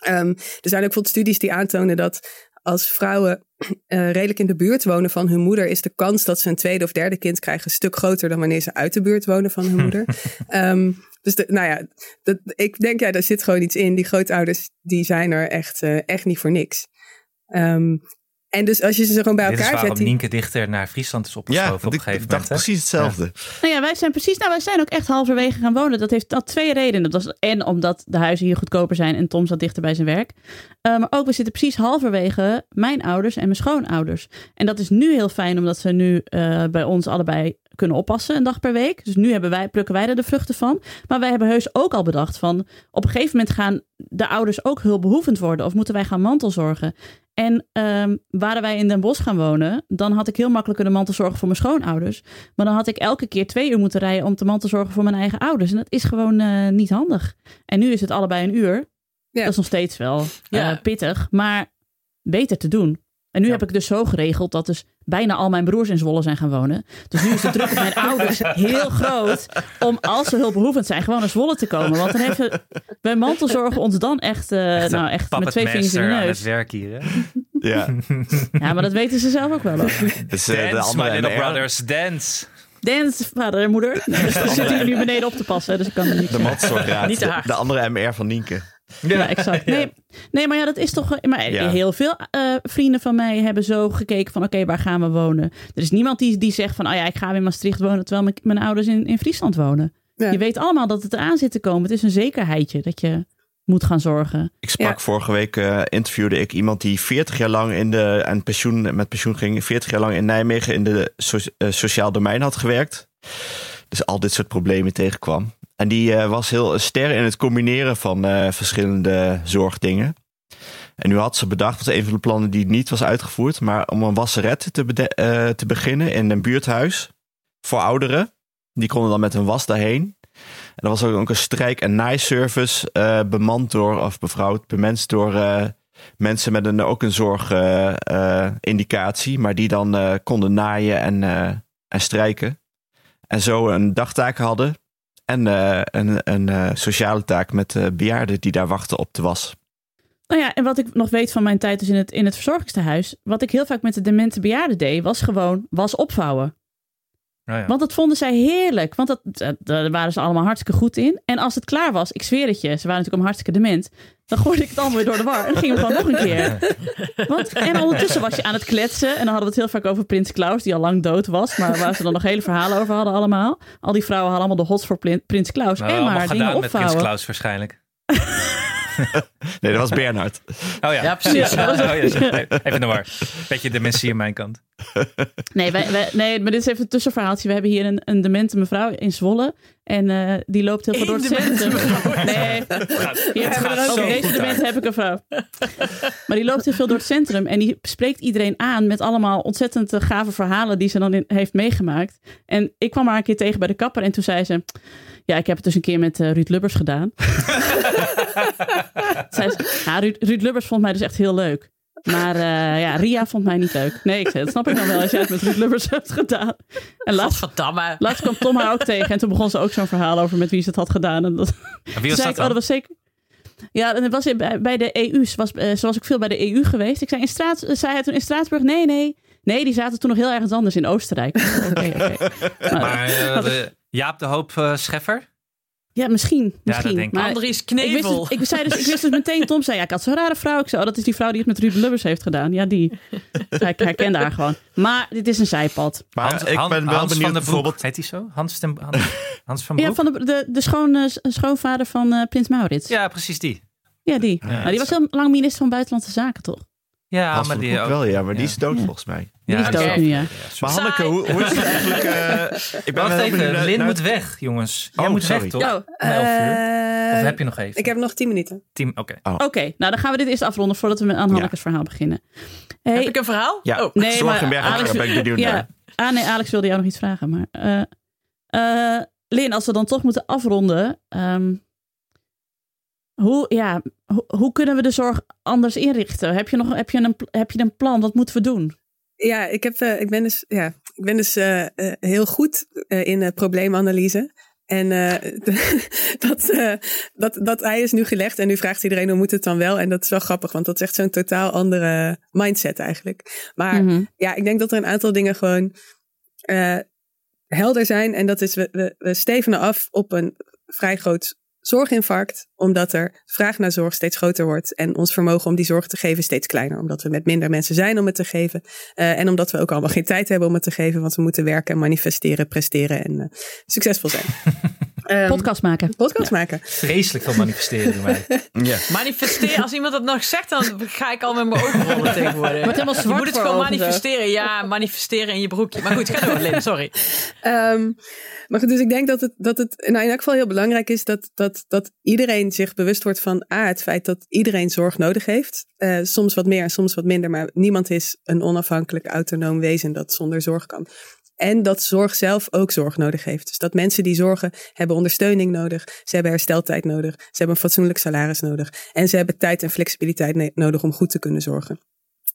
Ehm, er zijn ook bijvoorbeeld studies die aantonen dat als vrouwen eh, redelijk in de buurt wonen van hun moeder, is de kans dat ze een tweede of derde kind krijgen een stuk groter dan wanneer ze uit de buurt wonen van hun moeder. Ehm, dus de, nou ja, dat, ik denk ja, daar zit gewoon iets in. Die grootouders, die zijn er echt, eh, echt niet voor niks. Ehm, en dus als je ze gewoon bij Dit is elkaar waarom zet. die- Nienke dichter naar Friesland is Ja, opgeschoven op want een gegeven dacht moment. hè? precies hetzelfde. Nou ja, wij zijn precies, nou wij zijn ook echt halverwege gaan wonen. Dat heeft dat twee redenen. Dat was en omdat de huizen hier goedkoper zijn en Tom zat dichter bij zijn werk. Eh, maar ook we zitten precies halverwege mijn ouders en mijn schoonouders. En dat is nu heel fijn omdat ze nu eh, bij ons allebei kunnen oppassen een dag per week. Dus nu hebben wij, plukken wij er de vruchten van. Maar wij hebben heus ook al bedacht van op een gegeven moment gaan de ouders ook hulpbehoevend worden. Of moeten wij gaan mantelzorgen. En ehm, waren wij in Den Bosch gaan wonen, dan had ik heel makkelijk kunnen mantelzorgen voor mijn schoonouders. Maar dan had ik elke keer twee uur moeten rijden om te mantelzorgen voor mijn eigen ouders. En dat is gewoon eh, niet handig. En nu is het allebei een uur. Ja. Dat is nog steeds wel eh, pittig, maar beter te doen. En nu Ja. heb ik dus zo geregeld dat dus bijna al mijn broers in Zwolle zijn gaan wonen. Dus nu is de druk op mijn ouders heel groot om als ze hulpbehoevend zijn gewoon naar Zwolle te komen. Want dan hebben wij mantelzorgen ons dan echt, eh, Echt nou, echt met twee vingers in de aan neus. het werk hier. Hè? Ja. Ja, maar dat weten ze zelf ook wel. hoor. Dus, eh, de Dance, my andere little brothers, dance. Dance, vader en moeder. Nee, dus zitten hier nu beneden op te passen, dus ik kan er niet De mantelzorgraad. Niet te de, hard. de andere MR van Nienke. Ja, exact. Nee, nee, maar ja, dat is toch. Maar Ja. heel veel eh, vrienden van mij hebben zo gekeken van: oké, waar gaan we wonen? Er is niemand die, die zegt van: oh ja, ik ga weer in Maastricht wonen terwijl mijn, mijn ouders in, in Friesland wonen. Ja. Je weet allemaal dat het eraan zit te komen. Het is een zekerheidje dat je moet gaan zorgen. Ik sprak Ja. vorige week, eh, interviewde ik iemand die 40 jaar lang in de, en pensioen, met pensioen ging, 40 jaar lang in Nijmegen in de so- eh, sociaal domein had gewerkt. Dus al dit soort problemen tegenkwam. En die eh, was heel ster in het combineren van eh, verschillende zorgdingen. En nu had ze bedacht, dat was een van de plannen die niet was uitgevoerd, maar om een wasseret te, eh, te beginnen in een buurthuis voor ouderen. Die konden dan met een was daarheen. En er was ook een strijk- en naaiservice bemand door, of bevrouwd, bemenst door mensen met een, ook een zorgindicatie, maar die dan konden naaien en, en strijken. En zo een dagtaak hadden en eh, een, een eh, sociale taak met eh, bejaarden die daar wachten op de was. Nou ja, en wat ik nog weet van mijn tijd dus in het, in het verzorgingstehuis. Wat ik heel vaak met de demente bejaarden deed, was gewoon was opvouwen. Nou ja. Want dat vonden zij heerlijk. Want dat, dat- daar waren ze allemaal hartstikke goed in. En als het klaar was, ik zweer het je, ze waren natuurlijk allemaal hartstikke dement. Dan gooide ik het allemaal weer door de war. En dan gingen we gewoon nog een keer. Want, en ondertussen was je aan het kletsen. En dan hadden we het heel vaak over Prins Klaus, die al lang dood was. Maar waar ze dan nog hele verhalen over hadden allemaal. Al die vrouwen hadden allemaal de hots voor Prins Klaus. Nou, en maar dingen gedaan met Prins opvouwen. Klaus waarschijnlijk. Nee, dat was Bernhard. Oh ja, Ja, precies. Ja, Oh, ja, even de war. Beetje dementie aan mijn kant. Nee, wij, wij- nee, maar dit is even een tussenverhaaltje. We hebben hier een, een demente mevrouw in Zwolle. En eh, die loopt heel veel door het centrum. Nee, hier het hebben we gaat ook. zo Deze demente uit. heb ik een vrouw. Maar die loopt heel veel door het centrum. En die spreekt iedereen aan met allemaal ontzettend eh, gave verhalen die ze dan in- heeft meegemaakt. En ik kwam haar een keer tegen bij de kapper. En toen zei ze... Ja, ik heb het dus een keer met eh, Ruud Lubbers gedaan. zei ze, ja, Ruud, Ruud Lubbers vond mij dus echt heel leuk. Maar eh, ja, Ria vond mij niet leuk. Nee, ik dat snap ik dan wel als jij het met Ruud Lubbers hebt gedaan. En laatst, kwam Tom haar ook tegen. En toen begon ze ook zo'n verhaal over met wie ze het had gedaan. En dat, En Wie was dat ik, oh, dat was zeker... Ja, en het was bij, de EU. Ze was, eh, was ook veel bij de EU geweest. Ik zei, in Straat, zei hij toen in Straatsburg? Nee, nee. Nee, die zaten toen nog heel ergens anders in Oostenrijk. Oké, oké. Maar- Maar eh, de- Jaap de Hoop eh, Scheffer? Ja, misschien. misschien. denk ik. maar Andries ik wist, Knevel. dus, ik, zei dus, ik wist dus meteen, Tom zei, ja, ik had zo'n rare vrouw. Ik zei, oh, dat is die vrouw die het met Ruben Lubbers heeft gedaan. Ja, die. ik herkende haar gewoon. Maar dit is een zijpad. Maar Hans, ik ben wel Hans benieuwd bijvoorbeeld... Heet hij zo? Hans, ten, Hans, Hans van Ja, Broek? van de, de, de schoon, eh, schoonvader van eh, Prins Maurits. Ja, Ja, precies die. die. Ja, Nou, die was heel lang minister van Buitenlandse Zaken, toch? Ja, Hans maar van die Broek ook. wel, ja, maar die is dood volgens mij. Die is dood nu, ja. Maar. Hanneke, hoe, hoe is het eigenlijk... eh, ik ben Wacht even, Lin naar- moet weg, jongens. Jij Oh, moet sorry. weg, toch? Uur. Eh, Of heb je nog even? Ik heb nog tien minuten. Oké. Oké, nou dan gaan we dit eerst afronden voordat we met aan Hanneke's verhaal beginnen. Hey, Heb ik een verhaal? Ja, Oh. Nee, Zorgenberg, maar Alex- daar ben ik benieuwd ja. naar. Ah nee, Alex wilde jou nog iets vragen. Maar eh eh, Lin, als we dan toch moeten afronden. ehm, hoe, ja, hoe, hoe kunnen we de zorg anders inrichten? Heb je, nog, heb, je een, heb je een plan? Wat moeten we doen? Ja, ik, heb, eh, ik ben dus, ja, ik ben dus eh, eh, heel goed in probleemanalyse. En dat, dat, dat ei is nu gelegd en nu vraagt iedereen hoe moet het dan wel. En dat is wel grappig, want dat is echt zo'n totaal andere mindset eigenlijk. Maar Mhm. ja, ik denk dat er een aantal dingen gewoon helder zijn. En dat is, we, we, we stevenen af op een vrij groot zorginfarct, omdat er vraag naar zorg steeds groter wordt en ons vermogen om die zorg te geven steeds kleiner, omdat we met minder mensen zijn om het te geven Eh, en omdat we ook allemaal geen tijd hebben om het te geven, want we moeten werken, manifesteren, presteren en eh, succesvol zijn. Ehm, Podcast maken. podcast maken. Vreselijk veel manifesteren mij. Ja. Manifesteer, als iemand dat nog zegt, dan ga ik al met mijn ogen rollen tegenwoordig. Wordt helemaal je moet het gewoon zo. manifesteren. Ja, manifesteren in je broekje. Maar goed, ga door, Lin, sorry. Ehm, maar goed, dus ik denk dat het, dat het nou, in elk geval heel belangrijk is dat, dat, dat iedereen zich bewust wordt van A, het feit dat iedereen zorg nodig heeft. Eh, soms wat meer en soms wat minder, maar niemand is een onafhankelijk autonoom wezen dat zonder zorg kan. En dat zorg zelf ook zorg nodig heeft. Dus dat mensen die zorgen hebben ondersteuning nodig. Ze hebben hersteltijd nodig. Ze hebben een fatsoenlijk salaris nodig. En ze hebben tijd en flexibiliteit nodig om goed te kunnen zorgen.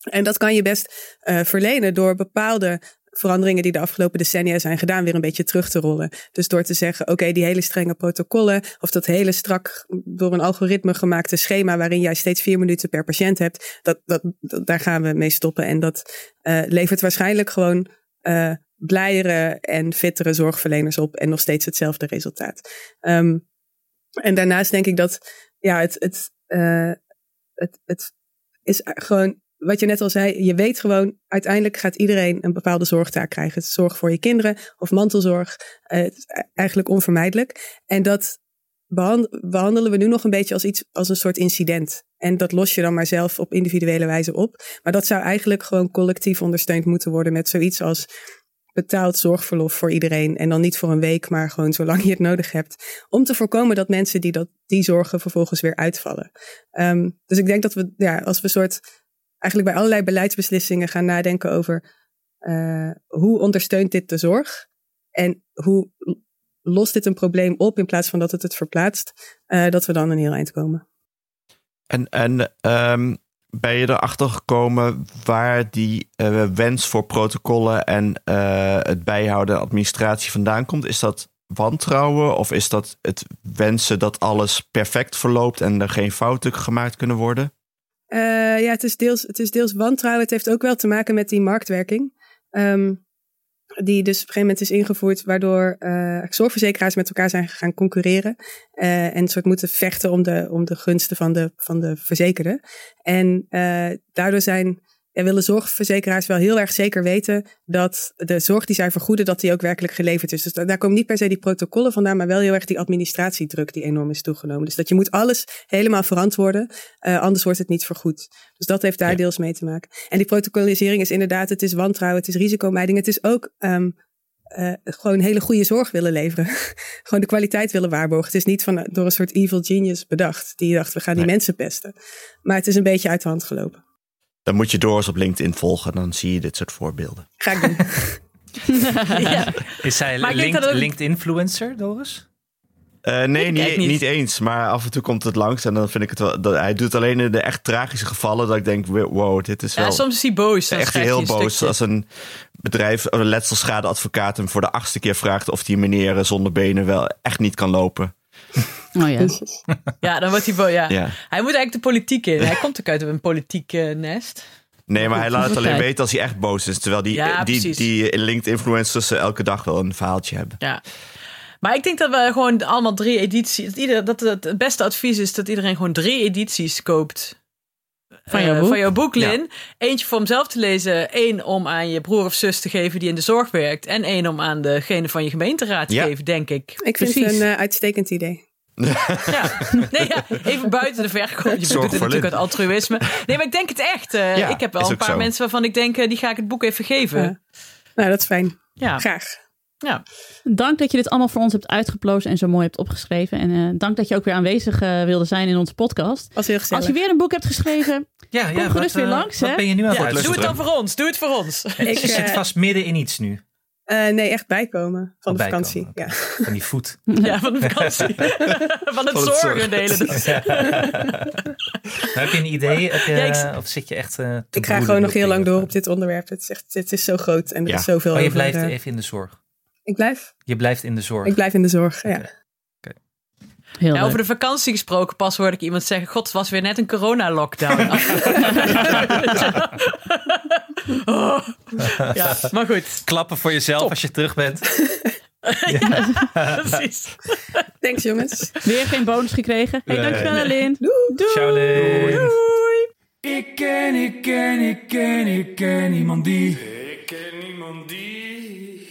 En dat kan je best eh, verlenen door bepaalde veranderingen die de afgelopen decennia zijn gedaan weer een beetje terug te rollen. Dus door te zeggen, oké, die hele strenge protocollen of dat hele strak door een algoritme gemaakte schema waarin jij steeds vier minuten per patiënt hebt, dat, dat, dat- daar gaan we mee stoppen. En dat eh, levert waarschijnlijk gewoon eh blijere en fittere zorgverleners op en nog steeds hetzelfde resultaat. Ehm, en daarnaast denk ik dat ja, het, het, eh, het, het is gewoon wat je net al zei, je weet gewoon, uiteindelijk gaat iedereen een bepaalde zorgtaak krijgen. Zorg voor je kinderen of mantelzorg. Eh, het is eigenlijk onvermijdelijk. En dat behand- behandelen we nu nog een beetje als iets, als een soort incident. En dat los je dan maar zelf op individuele wijze op. Maar dat zou eigenlijk gewoon collectief ondersteund moeten worden met zoiets als betaald zorgverlof voor iedereen. En dan niet voor een week, maar gewoon zolang je het nodig hebt. Om te voorkomen dat mensen die dat, die zorgen vervolgens weer uitvallen. Ehm, dus ik denk dat we, ja, als we soort eigenlijk bij allerlei beleidsbeslissingen gaan nadenken over eh, hoe ondersteunt dit de zorg en hoe lost dit een probleem op in plaats van dat het het verplaatst, eh, dat we dan een heel eind komen. En, en ehm, ben je erachter gekomen waar die eh, wens voor protocollen en eh, het bijhouden en administratie vandaan komt? Is dat wantrouwen of is dat het wensen dat alles perfect verloopt en er geen fouten gemaakt kunnen worden? Eh, ja, het is, deels, het is deels wantrouwen. Het heeft ook wel te maken met die marktwerking. Ehm, die dus op een gegeven moment is ingevoerd, waardoor eh, zorgverzekeraars met elkaar zijn gaan concurreren. eh, en soort moeten vechten om de, om de gunsten van de, van de verzekerde. En eh, daardoor zijn, ja, willen zorgverzekeraars wel heel erg zeker weten dat de zorg die zij vergoeden, dat die ook werkelijk geleverd is. Dus da- daar komen niet per se die protocollen vandaan, maar wel heel erg die administratiedruk die enorm is toegenomen. Dus dat je moet alles helemaal verantwoorden, eh, anders wordt het niet vergoed. Dus dat heeft daar Ja. deels mee te maken. En die protocolisering is inderdaad, het is wantrouwen, het is risicomijding, het is ook ehm, eh, gewoon hele goede zorg willen leveren. gewoon de kwaliteit willen waarborgen. Het is niet van, door een soort evil genius bedacht, die dacht, we gaan die Nee. mensen pesten. Maar het is een beetje uit de hand gelopen. Dan moet je door eens op LinkedIn volgen, dan zie je dit soort voorbeelden. Ga ik doen. Ja. Is zij het- LinkedIn-influencer, Doris? Eh, nee, niet, niet. niet eens. Maar af en toe komt het langs en dan vind ik het wel. Dat, hij doet alleen in de echt tragische gevallen dat ik denk: wow, dit is wel. Ja, soms is hij boos. Echt heel een boos. stukje. Als een bedrijf, een letselschadeadvocaat hem voor de achtste keer vraagt of die meneer zonder benen wel echt niet kan lopen. Oh ja. Ja, dan wordt hij boos. Ja. Ja. Hij moet eigenlijk de politiek in. Hij komt ook uit een politiek eh, nest. Nee, maar hij laat het alleen weten als hij echt boos is. Terwijl die, Ja, die, die LinkedIn-influencers eh, elke dag wel een verhaaltje hebben. Ja. Maar ik denk dat we gewoon allemaal drie edities. Dat, ieder, dat het, het beste advies is dat iedereen gewoon drie edities koopt. Van jouw Eh, boek? Van jouw boek, Lin. Eentje voor hem zelf te lezen. één om aan je broer of zus te geven die in de zorg werkt. En één om aan degene van je gemeenteraad te Ja. geven, denk ik. Ik vind het een eh, uitstekend idee. Ja. Nee, ja, even buiten de verkoop. Je doet Zorg het natuurlijk uit altruïsme. Nee, maar ik denk het echt. Eh, Ja, ik heb wel een paar zo. mensen waarvan ik denk, eh, die ga ik het boek even geven. Ja. Nou, dat is fijn. Ja. Graag. ja. Dank dat je dit allemaal voor ons hebt uitgeplozen en zo mooi hebt opgeschreven. En eh, dank dat je ook weer aanwezig eh, wilde zijn in onze podcast. Was heel gezellig. Als je weer een boek hebt geschreven, Ja, Kom ja, gerust weer langs, Wat hè? ben je nu aan het doe het dan voor ons. Doe het voor ons. Ik, Je zit vast midden in iets nu. Eh, nee, echt bijkomen van Oh, de bijkomen, vakantie. Ja. Van die voet. Ja, van de vakantie. van het Van het zorgen de hele dag. Maar heb je een idee? Heb je, Ja, ik- Of zit je echt eh, te Ik ga gewoon nog heel lang door op dit onderwerp. Het is, echt, het is zo groot en er is zoveel Oh, je over, blijft eh, even in de zorg. Ik blijf? Je blijft in de zorg. Ik blijf in de zorg, ja. Heel Ja, over de vakantie gesproken, pas hoorde ik iemand zeggen: God, het was weer net een corona-lockdown. Oh. Ja, maar goed, Klappen voor jezelf als je terug bent. precies. Thanks jongens. Weer geen bonus gekregen. Hey, Nee. dankjewel Lin. Doei. Ciao, Leen. Ik ken, ik ken, ik ken, ik ken iemand die. Ik ken iemand die.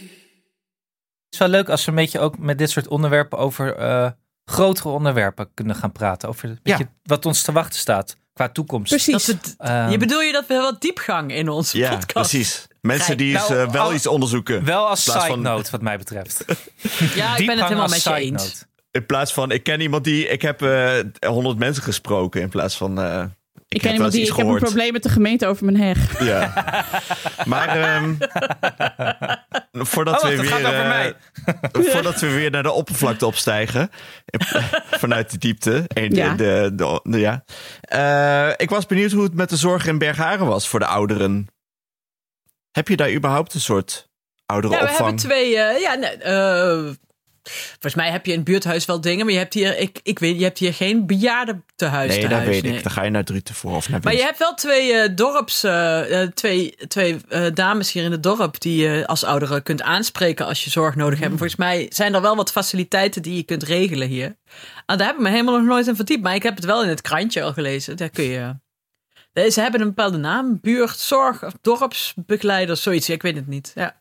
Het is wel leuk als we een beetje ook met dit soort onderwerpen over eh, grotere onderwerpen kunnen gaan praten. Over een beetje wat ons te wachten staat qua toekomst. Dat Precies. het, Ehm, je bedoel je dat we wat diepgang in onze Ja, podcast? precies. Mensen die Nou, eens, eh, wel al- iets onderzoeken. Wel als side van- note, wat mij betreft. Ja, ik ben het Diepgang helemaal als met je side eens. note. In plaats van, ik ken iemand die, ik heb eh 100 mensen gesproken. In plaats van, eh, ik, ken iemand die, ik heb een probleem met de gemeente over mijn heg. Ja. maar ehm, voordat, Oh, we weer, eh, voordat we weer naar de oppervlakte opstijgen. vanuit de diepte. En de, Ja. de, de- de- ja. Eh, ik was benieuwd hoe het met de zorg in Bergharen was voor de ouderen. Heb je daar überhaupt een soort Ja, we hebben twee. eh, ja, nee, eh, volgens mij heb je in het buurthuis wel dingen, maar je hebt hier, ik, ik weet, je hebt hier geen bejaardentehuis. nee, dat tehuis, weet nee. ik. Dan ga je naar Druten voor of naar Maar je hebt wel twee eh, dorps, eh, eh, twee, twee dames hier in het dorp die je als ouderen kunt aanspreken als je zorg nodig hebt. En Volgens mij zijn er wel wat faciliteiten die je kunt regelen hier. Ah, daar heb ik me helemaal nog nooit in verdiept, maar ik heb het wel in het krantje al gelezen. Daar kun je. Ze hebben een bepaalde naam, buurt, zorg, of dorpsbegeleider, zoiets. Ik weet het niet. Ja.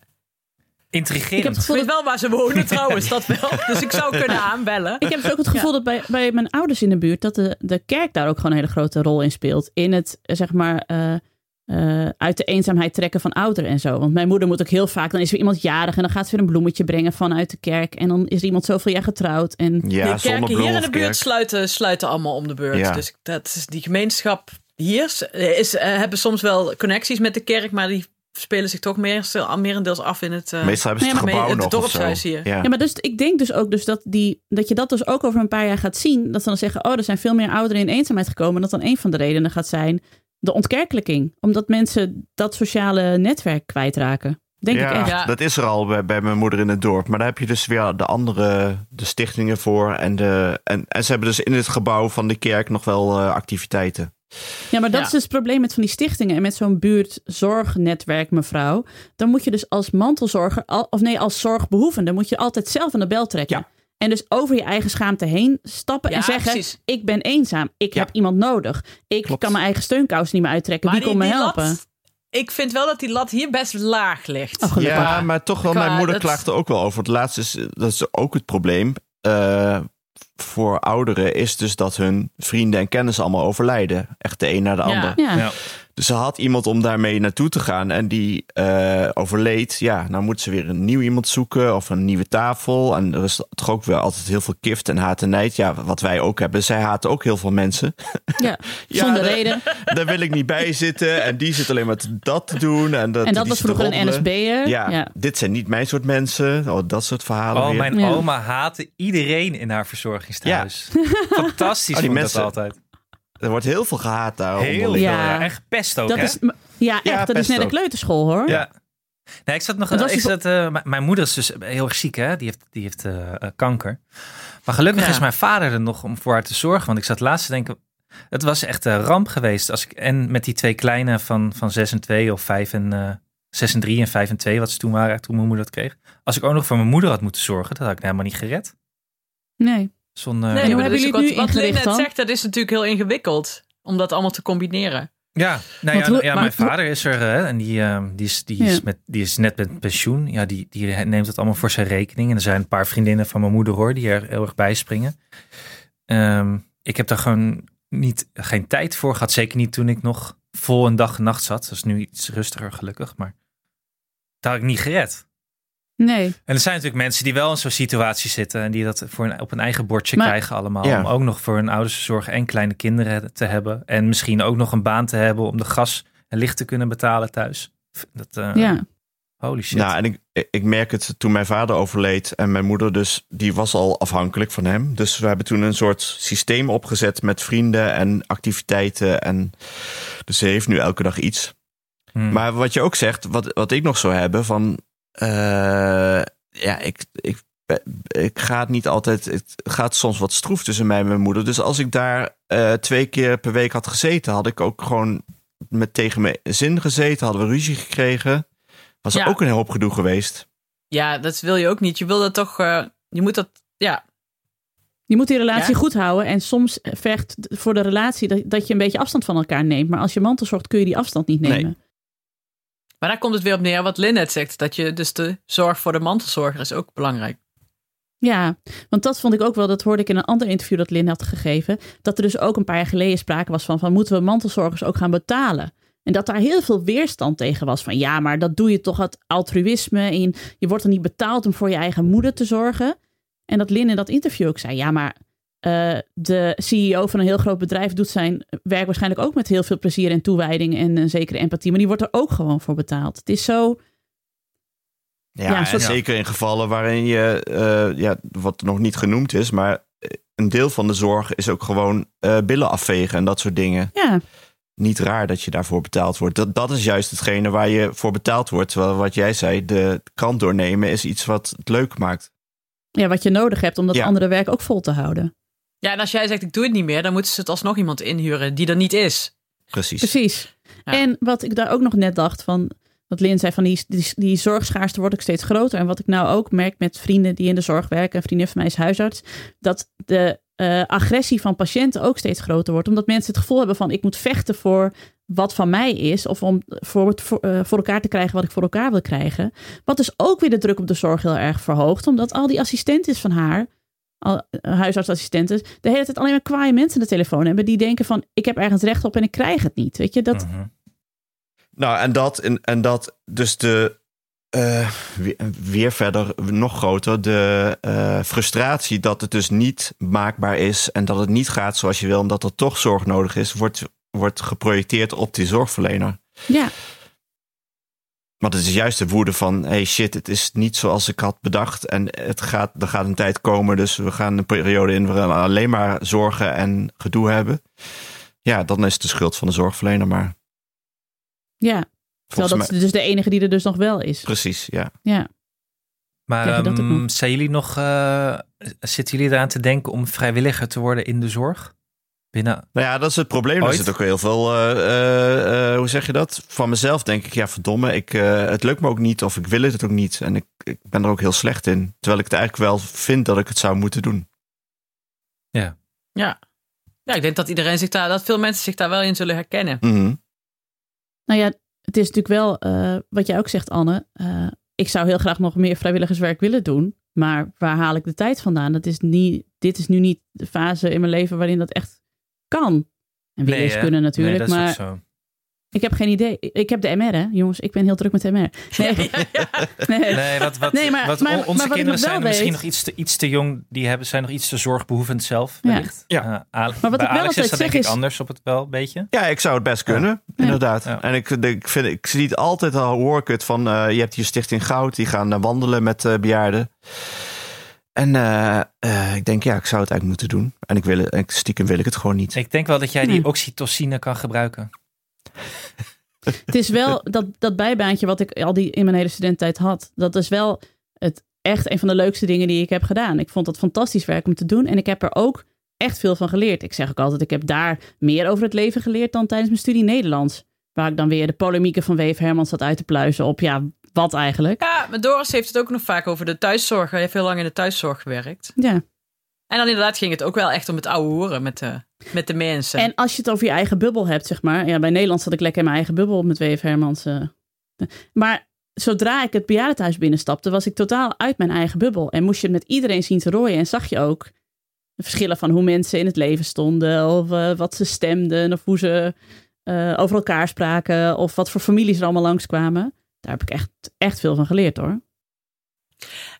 Ik heb het Intrigerend. Ik gevoel dat, wel waar ze wonen trouwens, dat wel. Dus ik zou kunnen aanbellen. ik heb dus ook het gevoel dat bij, bij mijn ouders in de buurt... dat de, de kerk daar ook gewoon een hele grote rol in speelt. In het, eh, zeg maar... eh, eh, uit de eenzaamheid trekken van ouderen en zo. Want mijn moeder moet ook heel vaak... dan is er iemand jarig en dan gaat ze weer een bloemetje brengen vanuit de kerk. En dan is er iemand zoveel jaar getrouwd. En Ja, de kerken hier in de buurt sluiten, sluiten allemaal om de beurt. Ja. Dus dat is die gemeenschap hier is, hebben soms wel connecties met de kerk, maar die spelen zich toch meer, merendeels af in het, eh, Meestal hebben ze het gebouw het of zo. dorpshuis hier. Ja. Ja, maar dus ik denk dus ook dus dat, die, dat je dat dus ook over een paar jaar gaat zien. Dat ze dan zeggen, oh, er zijn veel meer ouderen in eenzaamheid gekomen. Dat dan een van de redenen gaat zijn de ontkerkelijking. Omdat mensen dat sociale netwerk kwijtraken. Denk ja, ik echt. Ja. dat is er al bij, bij mijn moeder in het dorp. Maar daar heb je dus weer de andere de stichtingen voor. En, de, en, en ze hebben dus in het gebouw van de kerk nog wel eh, activiteiten. Ja, maar dat Ja. is dus het probleem met van die stichtingen en met zo'n buurtzorgnetwerk, mevrouw. Dan moet je dus als mantelzorger, al- of nee, als zorgbehoevende, moet je altijd zelf aan de bel trekken. Ja. En dus over je eigen schaamte heen stappen Ja, en zeggen: precies. Ik ben eenzaam, ik Ja. heb iemand nodig. Ik Klopt. kan mijn eigen steunkous niet meer uittrekken. Maar Wie komt me die helpen? lat- ik vind wel dat die lat hier best laag ligt. Oh. Ja, maar toch wel, Qua- mijn moeder er ook wel over. Het laatste is, dat is ook het probleem. eh, voor ouderen is dus dat hun vrienden en kennissen allemaal overlijden. Echt de een naar de Ja. ander. Ja. Dus ze had iemand om daarmee naartoe te gaan en die eh, overleed. Ja, nou moet ze weer een nieuw iemand zoeken of een nieuwe tafel. En er is toch ook wel altijd heel veel kift en haat en nijd. Ja, wat wij ook hebben. Zij haten ook heel veel mensen. Ja, Ja, zonder de- reden. Daar wil ik niet bij zitten. En die zit alleen maar te- dat te doen. En dat, En dat die was vroeger een. NSB'er. Ja, Ja. dit zijn niet mijn soort mensen. Oh, dat soort verhalen Oh, weer. mijn Ja. oma haatte iedereen in haar verzorgingstehuis. Fantastisch Oh, die vond ik mensen- dat altijd. Er wordt heel veel gehaat daar. Heel veel. Ja. Echt pest ook, Dat hè? is, ja, echt. dat is net een kleuterschool hoor. Ja. Nee, ik zat nog. Dus- zat, eh, mijn moeder is dus heel erg ziek, hè? Die heeft, die heeft eh, eh, kanker. Maar gelukkig Ja. is mijn vader er nog om voor haar te zorgen. Want ik zat laatst te denken. Het was echt een ramp geweest. Als ik, en met die twee kleine van, van zes en twee of vijf en eh, 6 en 3 en 5 en 2, wat ze toen waren toen mijn moeder dat kreeg. Als ik ook nog voor mijn moeder had moeten zorgen, dat had ik helemaal niet gered. Nee. Zonder, Nee, hoe maar hebben dat is jullie het nu wat, wat ingericht net dan? zegt, dat is natuurlijk heel ingewikkeld. Om dat allemaal te combineren. Ja, nou ja, hoe- ja mijn vader is er hè, en die, eh, die, is, die, is met, die is net met pensioen. Ja, die, die neemt het allemaal voor zijn rekening. En er zijn een paar vriendinnen van mijn moeder hoor, die er heel erg bij springen. Ehm, ik heb daar gewoon niet, geen tijd voor gehad. Zeker niet toen ik nog vol een dag en nacht zat. Dat is nu iets rustiger gelukkig, maar dat had ik niet gered. Nee. En er zijn natuurlijk mensen die wel in zo'n situatie zitten en die dat voor een, op een eigen bordje Maar- krijgen allemaal. Ja. Om ook nog voor hun ouders te zorgen en kleine kinderen te hebben. En misschien ook nog een baan te hebben om de gas en licht te kunnen betalen thuis. Dat, eh, Ja. Holy shit. Nou, en ik, ik merk het toen mijn vader overleed en mijn moeder dus, die was al afhankelijk van hem. Dus we hebben toen een soort systeem opgezet met vrienden en activiteiten. En dus ze heeft nu elke dag iets. Hmm. Maar wat je ook zegt, wat, wat ik nog zou hebben van, eh, ja, ik, ik, ik ga het niet altijd, het gaat soms wat stroef tussen mij en mijn moeder. Dus als ik daar eh, twee keer per week had gezeten, had ik ook gewoon met tegen mijn zin gezeten, hadden we ruzie gekregen. Was er Ja. ook een hoop gedoe geweest. Ja, dat wil je ook niet. Je wil dat toch... eh, je moet dat... Ja, Je moet die relatie Ja? goed houden. En soms vergt voor de relatie dat, dat je een beetje afstand van elkaar neemt. Maar als je mantelzorgt kun je die afstand niet Nee. Maar daar komt het weer op neer wat Lynn net zegt. Dat je dus de zorg voor de mantelzorger is ook belangrijk. Ja, want dat vond ik ook wel, dat hoorde ik in een ander interview dat Lynn had gegeven. Dat er dus ook een paar jaar geleden sprake was van, van moeten we mantelzorgers ook gaan betalen? En dat daar heel veel weerstand tegen was van ja, maar dat doe je toch uit altruïsme. Je, je wordt er niet betaald om voor je eigen moeder te zorgen. En dat Lynn in dat interview ook zei, ja, maar eh, de CEO van een heel groot bedrijf doet zijn werk waarschijnlijk ook met heel veel plezier en toewijding en een zekere empathie. Maar die wordt er ook gewoon voor betaald. Het is zo, Ja, Ja, en soort- zeker in gevallen waarin je, eh, ja, wat nog niet genoemd is, maar een deel van de zorg is ook gewoon eh, billen afvegen en dat soort dingen. ja, Niet raar dat je daarvoor betaald wordt. Dat, dat is juist hetgene waar je voor betaald wordt. Terwijl wat jij zei, de krant doornemen is iets wat het leuk maakt. ja, wat je nodig hebt om dat Ja. andere werk ook vol te houden. Ja, en als jij zegt ik doe het niet meer, dan moeten ze het alsnog iemand inhuren die er niet is. Precies. Precies. Ja. En wat ik daar ook nog net dacht van, wat Lin zei, van die, die, die zorgschaarste wordt ook steeds groter. En wat ik nou ook merk met vrienden die in de zorg werken, een vriendin van mij is huisarts, dat de eh, agressie van patiënten ook steeds groter wordt. Omdat mensen het gevoel hebben van ik moet vechten voor wat van mij is, of om voor, het- voor, eh, voor elkaar te krijgen wat ik voor elkaar wil krijgen. Wat dus ook weer de druk op de zorg heel erg verhoogt, omdat al die assistenten van haar, huisartsassistenten, de hele tijd alleen maar kwaaie mensen aan de telefoon hebben die denken van ik heb ergens recht op en ik krijg het niet. Weet je, dat, Mhm. Nou, en dat, en, en dat dus de. eh, weer, weer verder, nog groter, de eh, frustratie dat het dus niet maakbaar is en dat het niet gaat zoals je wil, omdat er toch zorg nodig is, wordt, wordt geprojecteerd op die zorgverlener. ja, Want het is juist de woede van, hey shit, het is niet zoals ik had bedacht. En het gaat, er gaat een tijd komen, dus we gaan een periode in waarin we alleen maar zorgen en gedoe hebben. Ja, dan is het de schuld van de zorgverlener, maar ja. Terwijl dat mij... is dus de enige die er dus nog wel is. Precies, ja. Ja. Maar ehm, zijn jullie nog, eh, zitten jullie eraan te denken om vrijwilliger te worden in de zorg? Binnen, Nou ja, dat is het probleem. Er Ooit? zit ook heel veel, eh, eh, eh, hoe zeg je dat? Van mezelf denk ik, ja verdomme, ik, eh, het lukt me ook niet of ik wil het ook niet. En ik, ik ben er ook heel slecht in. Terwijl ik het eigenlijk wel vind dat ik het zou moeten doen. Ja. Ja, ik denk dat iedereen zich daar, dat veel mensen zich daar wel in zullen herkennen. Mhm. Nou ja, het is natuurlijk wel, eh, wat jij ook zegt Anne, eh, ik zou heel graag nog meer vrijwilligerswerk willen doen. Maar waar haal ik de tijd vandaan? Dat is niet, dit is nu niet de fase in mijn leven waarin dat echt kan. En eens hè? kunnen natuurlijk, nee, dat is maar ook zo. ik heb geen idee. Ik heb de MR hè, jongens. Ik ben heel druk met de MR. Nee, nee. Nee, wat, wat, Nee, maar- wat maar- on- maar onze wat ik kinderen zijn misschien weet- nog iets te, iets te jong. Die hebben, zijn nog iets te zorgbehoevend zelf, Ja. wellicht. Ja. Eh, Ale- Maar wat bij ik wel Alex is dat zeg denk ik is- anders op het wel een beetje. Ja, ik zou het best kunnen, inderdaad. Ja. En ik, ik, vind, ik zie het altijd al, hoor ik het van, eh, je hebt hier Stichting Goud, die gaan eh, wandelen met eh, bejaarden. En eh, eh, ik denk, ja, ik zou het eigenlijk moeten doen. En ik wil het, en stiekem wil ik het gewoon niet. Ik denk wel dat jij die oxytocine kan gebruiken. Het is wel dat, dat bijbaantje wat ik al die in mijn hele studententijd had. Dat is wel het, echt een van de leukste dingen die ik heb gedaan. Ik vond dat fantastisch werk om te doen. En ik heb er ook echt veel van geleerd. Ik zeg ook altijd, ik heb daar meer over het leven geleerd dan tijdens mijn studie Nederlands. Waar ik dan weer de polemieken van Weef Hermans zat uit te pluizen op, ja, wat eigenlijk? Ja, maar Doris heeft het ook nog vaak over de thuiszorg. Hij heeft heel lang in de thuiszorg gewerkt. Ja. En dan inderdaad ging het ook wel echt om het oude horen met de, met de mensen. En als je het over je eigen bubbel hebt, zeg maar. Ja, bij Nederland zat ik lekker in mijn eigen bubbel met W.F. Hermans. eh. Maar zodra ik het bejaardentehuis binnenstapte, was ik totaal uit mijn eigen bubbel. En moest je het met iedereen zien te rooien. En zag je ook de verschillen van hoe mensen in het leven stonden. Of eh, wat ze stemden. Of hoe ze eh, over elkaar spraken. Of wat voor families er allemaal langskwamen. Daar heb ik echt, echt veel van geleerd hoor.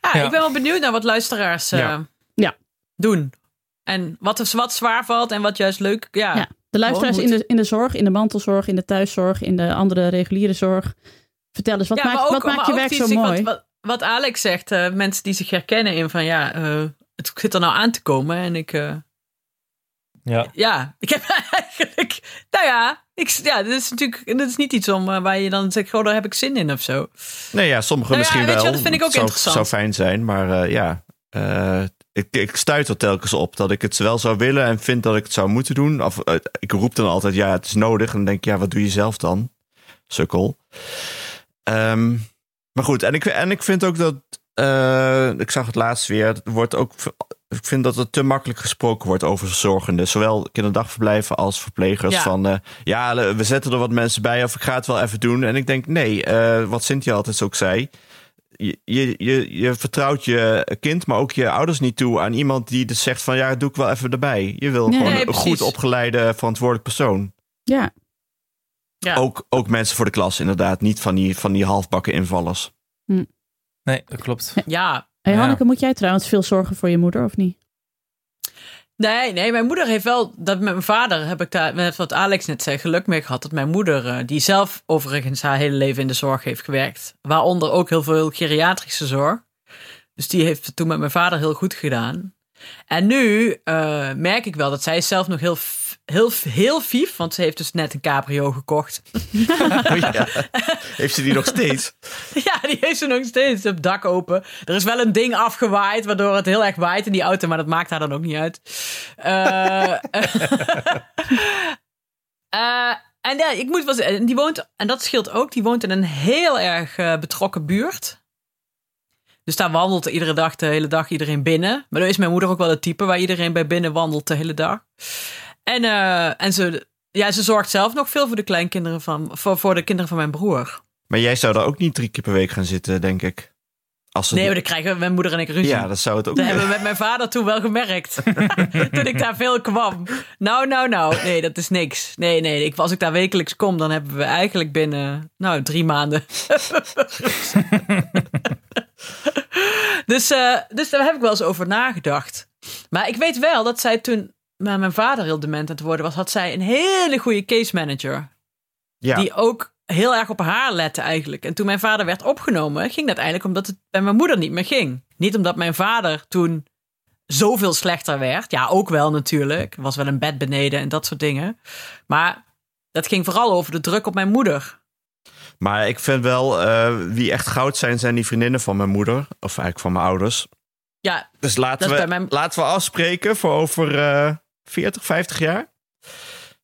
ja, Ja. ik ben wel benieuwd naar wat luisteraars eh, Ja. Ja. doen. En wat, er- wat zwaar valt en wat juist leuk. Ja, Ja. De luisteraars in de, in de zorg, in de mantelzorg, in de thuiszorg, in de andere reguliere zorg. Vertel eens, wat Ja, maakt, ook- wat maakt je werk zo mooi? Wat, wat, wat Alex zegt, eh, mensen die zich herkennen in van ja, eh, het zit er nou aan te komen. En ik, eh, Ja. ja, ik heb eigenlijk, nou ja, ik, ja, dit is natuurlijk, dit is niet iets om eh, waar je dan zegt, oh, daar heb ik zin in of zo. Nee, ja, sommige Nou misschien wel. dat vind ik ook zou, interessant. zou fijn zijn, maar eh, ja. eh, ik, ik stuit er telkens op dat ik het wel zou willen en vind dat ik het zou moeten doen. Of, ik roep dan altijd, ja, het is nodig. En dan denk ik, ja, wat doe je zelf dan? Sukkel. Ehm, maar goed, en ik, en ik vind ook dat, eh, ik zag het laatst weer, er wordt ook, ik vind dat er te makkelijk gesproken wordt over zorgenden. Zowel kinderdagverblijven als verplegers. Ja. Van, eh, ja, we zetten er wat mensen bij of ik ga het wel even doen. En ik denk, nee, eh, wat Cynthia altijd ook zei. Je, je, je, je vertrouwt je kind, maar ook je ouders niet toe aan iemand die dus zegt van ja, doe ik wel even erbij. Je wil Nee. gewoon Nee, een goed opgeleide, verantwoordelijk persoon. Ja, Ja. Ook, ook mensen voor de klas, inderdaad. Niet van die, van die halfbakken invallers. Nee, dat klopt. Ja, Hey, Ja. Hanneke, moet jij trouwens veel zorgen voor je moeder of niet? Nee, nee, mijn moeder heeft wel, dat met mijn vader heb ik daar, net wat Alex net zei, geluk mee gehad. Dat mijn moeder, eh, die zelf overigens haar hele leven in de zorg heeft gewerkt. Waaronder ook heel veel geriatrische zorg. Dus die heeft het toen met mijn vader heel goed gedaan. En nu eh, merk ik wel dat zij zelf nog heel, heel, heel vief, want ze heeft dus net een cabrio gekocht. Oh ja. Heeft ze die nog steeds? Ja, die heeft ze nog steeds. Het dak open. Er is wel een ding afgewaaid, waardoor het heel erg waait in die auto, maar dat maakt haar dan ook niet uit. Eh, eh, en ja, ik moet wel zeggen, die woont, en dat scheelt ook, die woont in een heel erg eh, betrokken buurt. Dus daar wandelt iedere dag de hele dag iedereen binnen. Maar dan is mijn moeder ook wel het type waar iedereen bij binnen wandelt de hele dag. En, eh, en ze, ja, ze zorgt zelf nog veel voor de kleinkinderen van, voor, voor de kinderen van mijn broer. Maar jij zou daar ook niet drie keer per week gaan zitten, denk ik. Als Nee, maar dan krijgen mijn moeder en ik ruzie. Ja, dat zou het ook Dat hebben we met mijn vader toen wel gemerkt. toen ik daar veel kwam. Nou, nou, nou. Nee, dat is niks. Nee, nee. Ik, als ik daar wekelijks kom, dan hebben we eigenlijk binnen, nou, drie maanden. dus, eh, dus daar heb ik wel eens over nagedacht. Maar ik weet wel dat zij toen, maar mijn vader heel dement aan het worden was, had zij een hele goede case manager. Ja. Die ook heel erg op haar lette eigenlijk. En toen mijn vader werd opgenomen, ging dat eigenlijk omdat het bij mijn moeder niet meer ging. Niet omdat mijn vader toen zoveel slechter werd. Ja, ook wel natuurlijk. Er was wel een bed beneden en dat soort dingen. Maar dat ging vooral over de druk op mijn moeder. Maar ik vind wel, eh, wie echt goud zijn, zijn die vriendinnen van mijn moeder. Of eigenlijk van mijn ouders. Ja, Dus laten, we, mijn- laten we afspreken voor over eh 40, 50 jaar.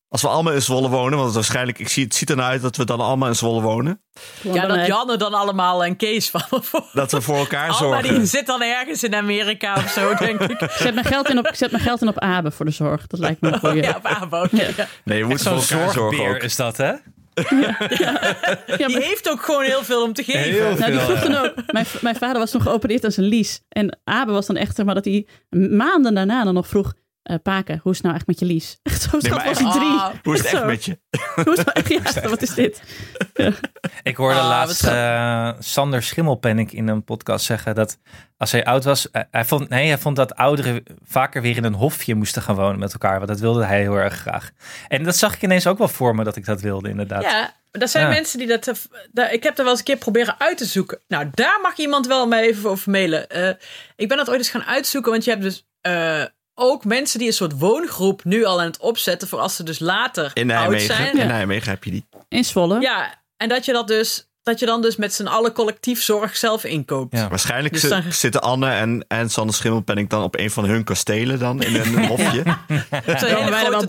Als we allemaal in Zwolle wonen. Want waarschijnlijk, ik zie, het ziet ernaar uit dat we dan allemaal in Zwolle wonen. ja dat Janne dan allemaal en Kees van. Dat we voor elkaar Oh, maar zorgen. die zit dan ergens in Amerika of zo, denk ik. Ik zet mijn geld in op, ik zet mijn geld in op Abe voor de zorg. Dat lijkt me een goeie. Ja, op Abo. Ja. Nee, we moeten voor elkaar zorgen ook. is dat, hè? Ja, Die maar- heeft ook gewoon heel veel om te geven. Heel Nou, die veel. vroeg dan ook. Mijn, mijn vader was toen geopereerd aan zijn lies. En Abe was dan echt, zeg maar, dat hij maanden daarna dan nog vroeg... eh Paken, hoe is het nou echt met je lies? Echt zo schat was echt- hij drie. Ah, Hoe is het echt met je? Hoe is het echt? Ja, wat is dit? Ik hoorde Ah, laatst eh, Sander Schimmelpennik in een podcast zeggen dat als hij oud was, eh, hij vond, nee, hij vond dat ouderen vaker weer in een hofje moesten gaan wonen met elkaar, want dat wilde hij heel erg graag. En dat zag ik ineens ook wel voor me dat ik dat wilde, inderdaad. Ja, er zijn Ja. mensen die dat. daar- ik heb er wel eens een keer proberen uit te zoeken. Nou, daar mag iemand wel mij even over mailen. Eh, ik ben dat ooit eens gaan uitzoeken, want je hebt dus eh, ook mensen die een soort woongroep nu al aan het opzetten voor als ze dus later In oud Nijmegen. zijn. In Nijmegen heb je die. In Zwolle. Ja, en dat je dat dus. Dat je dan dus met z'n allen collectief zorg zelf inkoopt. Ja. Waarschijnlijk Dus zi- dan- zitten Anne en, en Sander Schimmelpenning dan op een van hun kastelen dan in een hofje. Zo'n Ja, hele wij er wel grote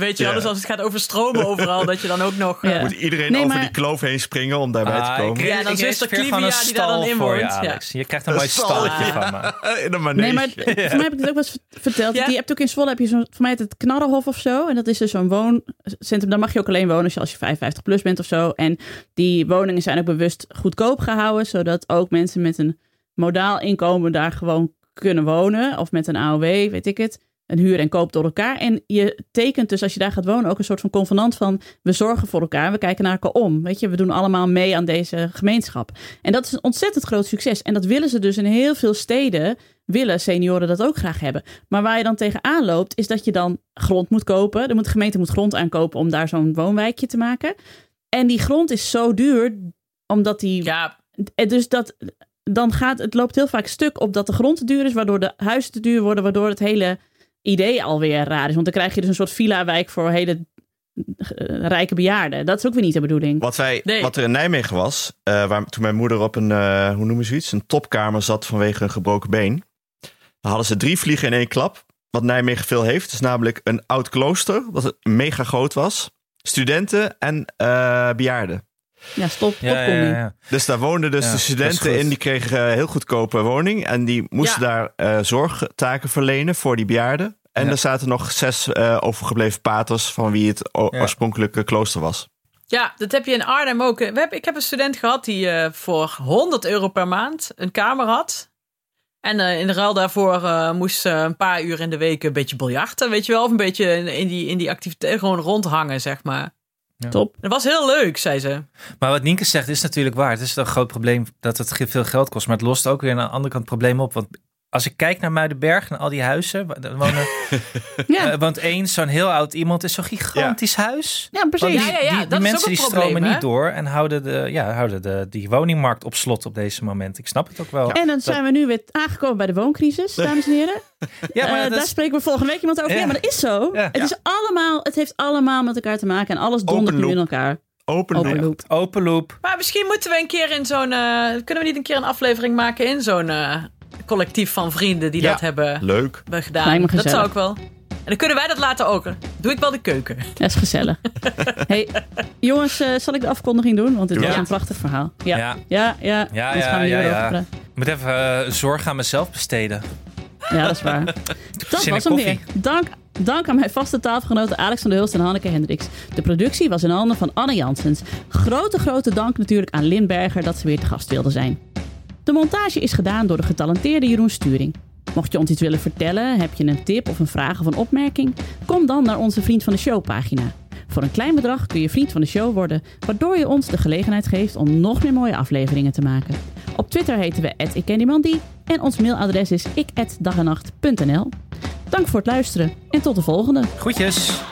weet je wel. Ja. Dus als het gaat over stromen overal, dat je dan ook nog... Ja. eh, Moet iedereen Nee, over die kloof heen springen om daarbij Ah, te komen? ik- Ja, dan zuster Clivia die daar dan stal in voor je, woont, ja. Alex. Je krijgt een Een mooi stal, stalletje ja. van me. In een manege. Nee, maar voor mij heb ik het ook wel eens verteld. Ja? Die hebt ook in Zwolle heb je zo'n, voor mij het Knarrenhof of zo. En dat is dus zo'n wooncentrum. Daar mag je ook alleen wonen als je, als je 55 plus bent of zo. En die woningen zijn ook bewust goedkoop gehouden. Zodat ook mensen met een modaal inkomen daar gewoon kunnen wonen. Of met een AOW, weet ik het. Een huur en koop door elkaar. En je tekent dus als je daar gaat wonen ook een soort van convenant van... we zorgen voor elkaar, we kijken naar elkaar om. Weet je, we doen allemaal mee aan deze gemeenschap. En dat is een ontzettend groot succes. En dat willen ze dus in heel veel steden... willen senioren dat ook graag hebben. Maar waar je dan tegenaan loopt, is dat je dan grond moet kopen. De gemeente moet grond aankopen om daar zo'n woonwijkje te maken. En die grond is zo duur, omdat die... ja, En Dus dat, dan gaat het loopt heel vaak stuk op dat de grond te duur is, waardoor de huizen te duur worden, waardoor het hele idee alweer raar is. Want dan krijg je dus een soort villa-wijk voor hele eh, rijke bejaarden. Dat is ook weer niet de bedoeling. Wat, wij, Nee. wat er in Nijmegen was, eh, waar, toen mijn moeder op een, eh, hoe noemen ze iets, een topkamer zat vanwege een gebroken been. Dan hadden ze drie vliegen in één klap. Wat Nijmegen veel heeft, is namelijk een oud klooster, dat mega groot was. Studenten en eh, bejaarden. Ja, stop. Ja, ja, popcorn ja, nu. ja. Dus daar woonden dus Ja, de studenten in, die kregen een heel goedkope woning. En die moesten Ja. daar eh, zorgtaken verlenen voor die bejaarden. En Ja. er zaten nog zes eh, overgebleven paters van wie het oorspronkelijke klooster was. ja, dat heb je in Arnhem ook. We hebben, ik heb een student gehad die eh, voor 100 euro per maand een kamer had. En eh, in de ruil daarvoor eh, moest ze een paar uur in de week een beetje biljarten, weet je wel. Of een beetje in, in die, in die activiteit gewoon rondhangen, zeg maar. Top. Dat was heel leuk, zei ze. Maar wat Nienke zegt is natuurlijk waar. Het is een groot probleem dat het veel geld kost. Maar het lost ook weer aan de andere kant het probleem op. Want als ik kijk naar Muidenberg en al die huizen. wonen, Ja, eh, want één, zo'n heel oud iemand is zo'n gigantisch huis. ja, precies. Die, Ja, ja, ja, die, die dat is ook mensen die probleem, stromen hè? niet door en houden, de, ja, houden de, die woningmarkt op slot op deze moment. Ik snap het ook wel. En dan zijn we nu weer aangekomen bij de wooncrisis, dames en heren. Ja, maar Eh, dat daar is- spreken we volgende week iemand over. Ja, Ja. maar dat is zo. Ja. Het, Ja. is allemaal, het heeft allemaal met elkaar te maken en alles dondert nu in elkaar. Open, Open loop. loop. open loop. Maar misschien moeten we een keer in zo'n... eh, kunnen we niet een keer een aflevering maken in zo'n eh, collectief van vrienden die Ja. dat hebben, Leuk. gedaan? Dat zou ik wel. En dan kunnen wij dat laten ook. Doe ik wel de keuken. Dat is gezellig. hey, jongens, eh, zal ik de afkondiging doen? Want dit Ja. is een prachtig verhaal. Ja, ja, Ja. ja. ja. Ja, Anders ja, gaan we ja. Ik moet even eh, zorg aan mezelf besteden. Ja, dat is waar. Dat was hem weer. koffie. Dank, dank aan mijn vaste tafelgenoten Alex van der Hulst en Hanneke Hendricks. De productie was in handen van Anne Janssens. Grote, grote dank natuurlijk aan Lin Berger dat ze weer te gast wilde zijn. De montage is gedaan door de getalenteerde Jeroen Sturing. Mocht je ons iets willen vertellen, heb je een tip of een vraag of een opmerking? Kom dan naar onze Vriend van de Show pagina. Voor een klein bedrag kun je vriend van de show worden, waardoor je ons de gelegenheid geeft om nog meer mooie afleveringen te maken. Op Twitter heten we @ikkenniemandie en ons mailadres is ik@dagenacht.nl. Dank voor het luisteren en tot de volgende. Groetjes.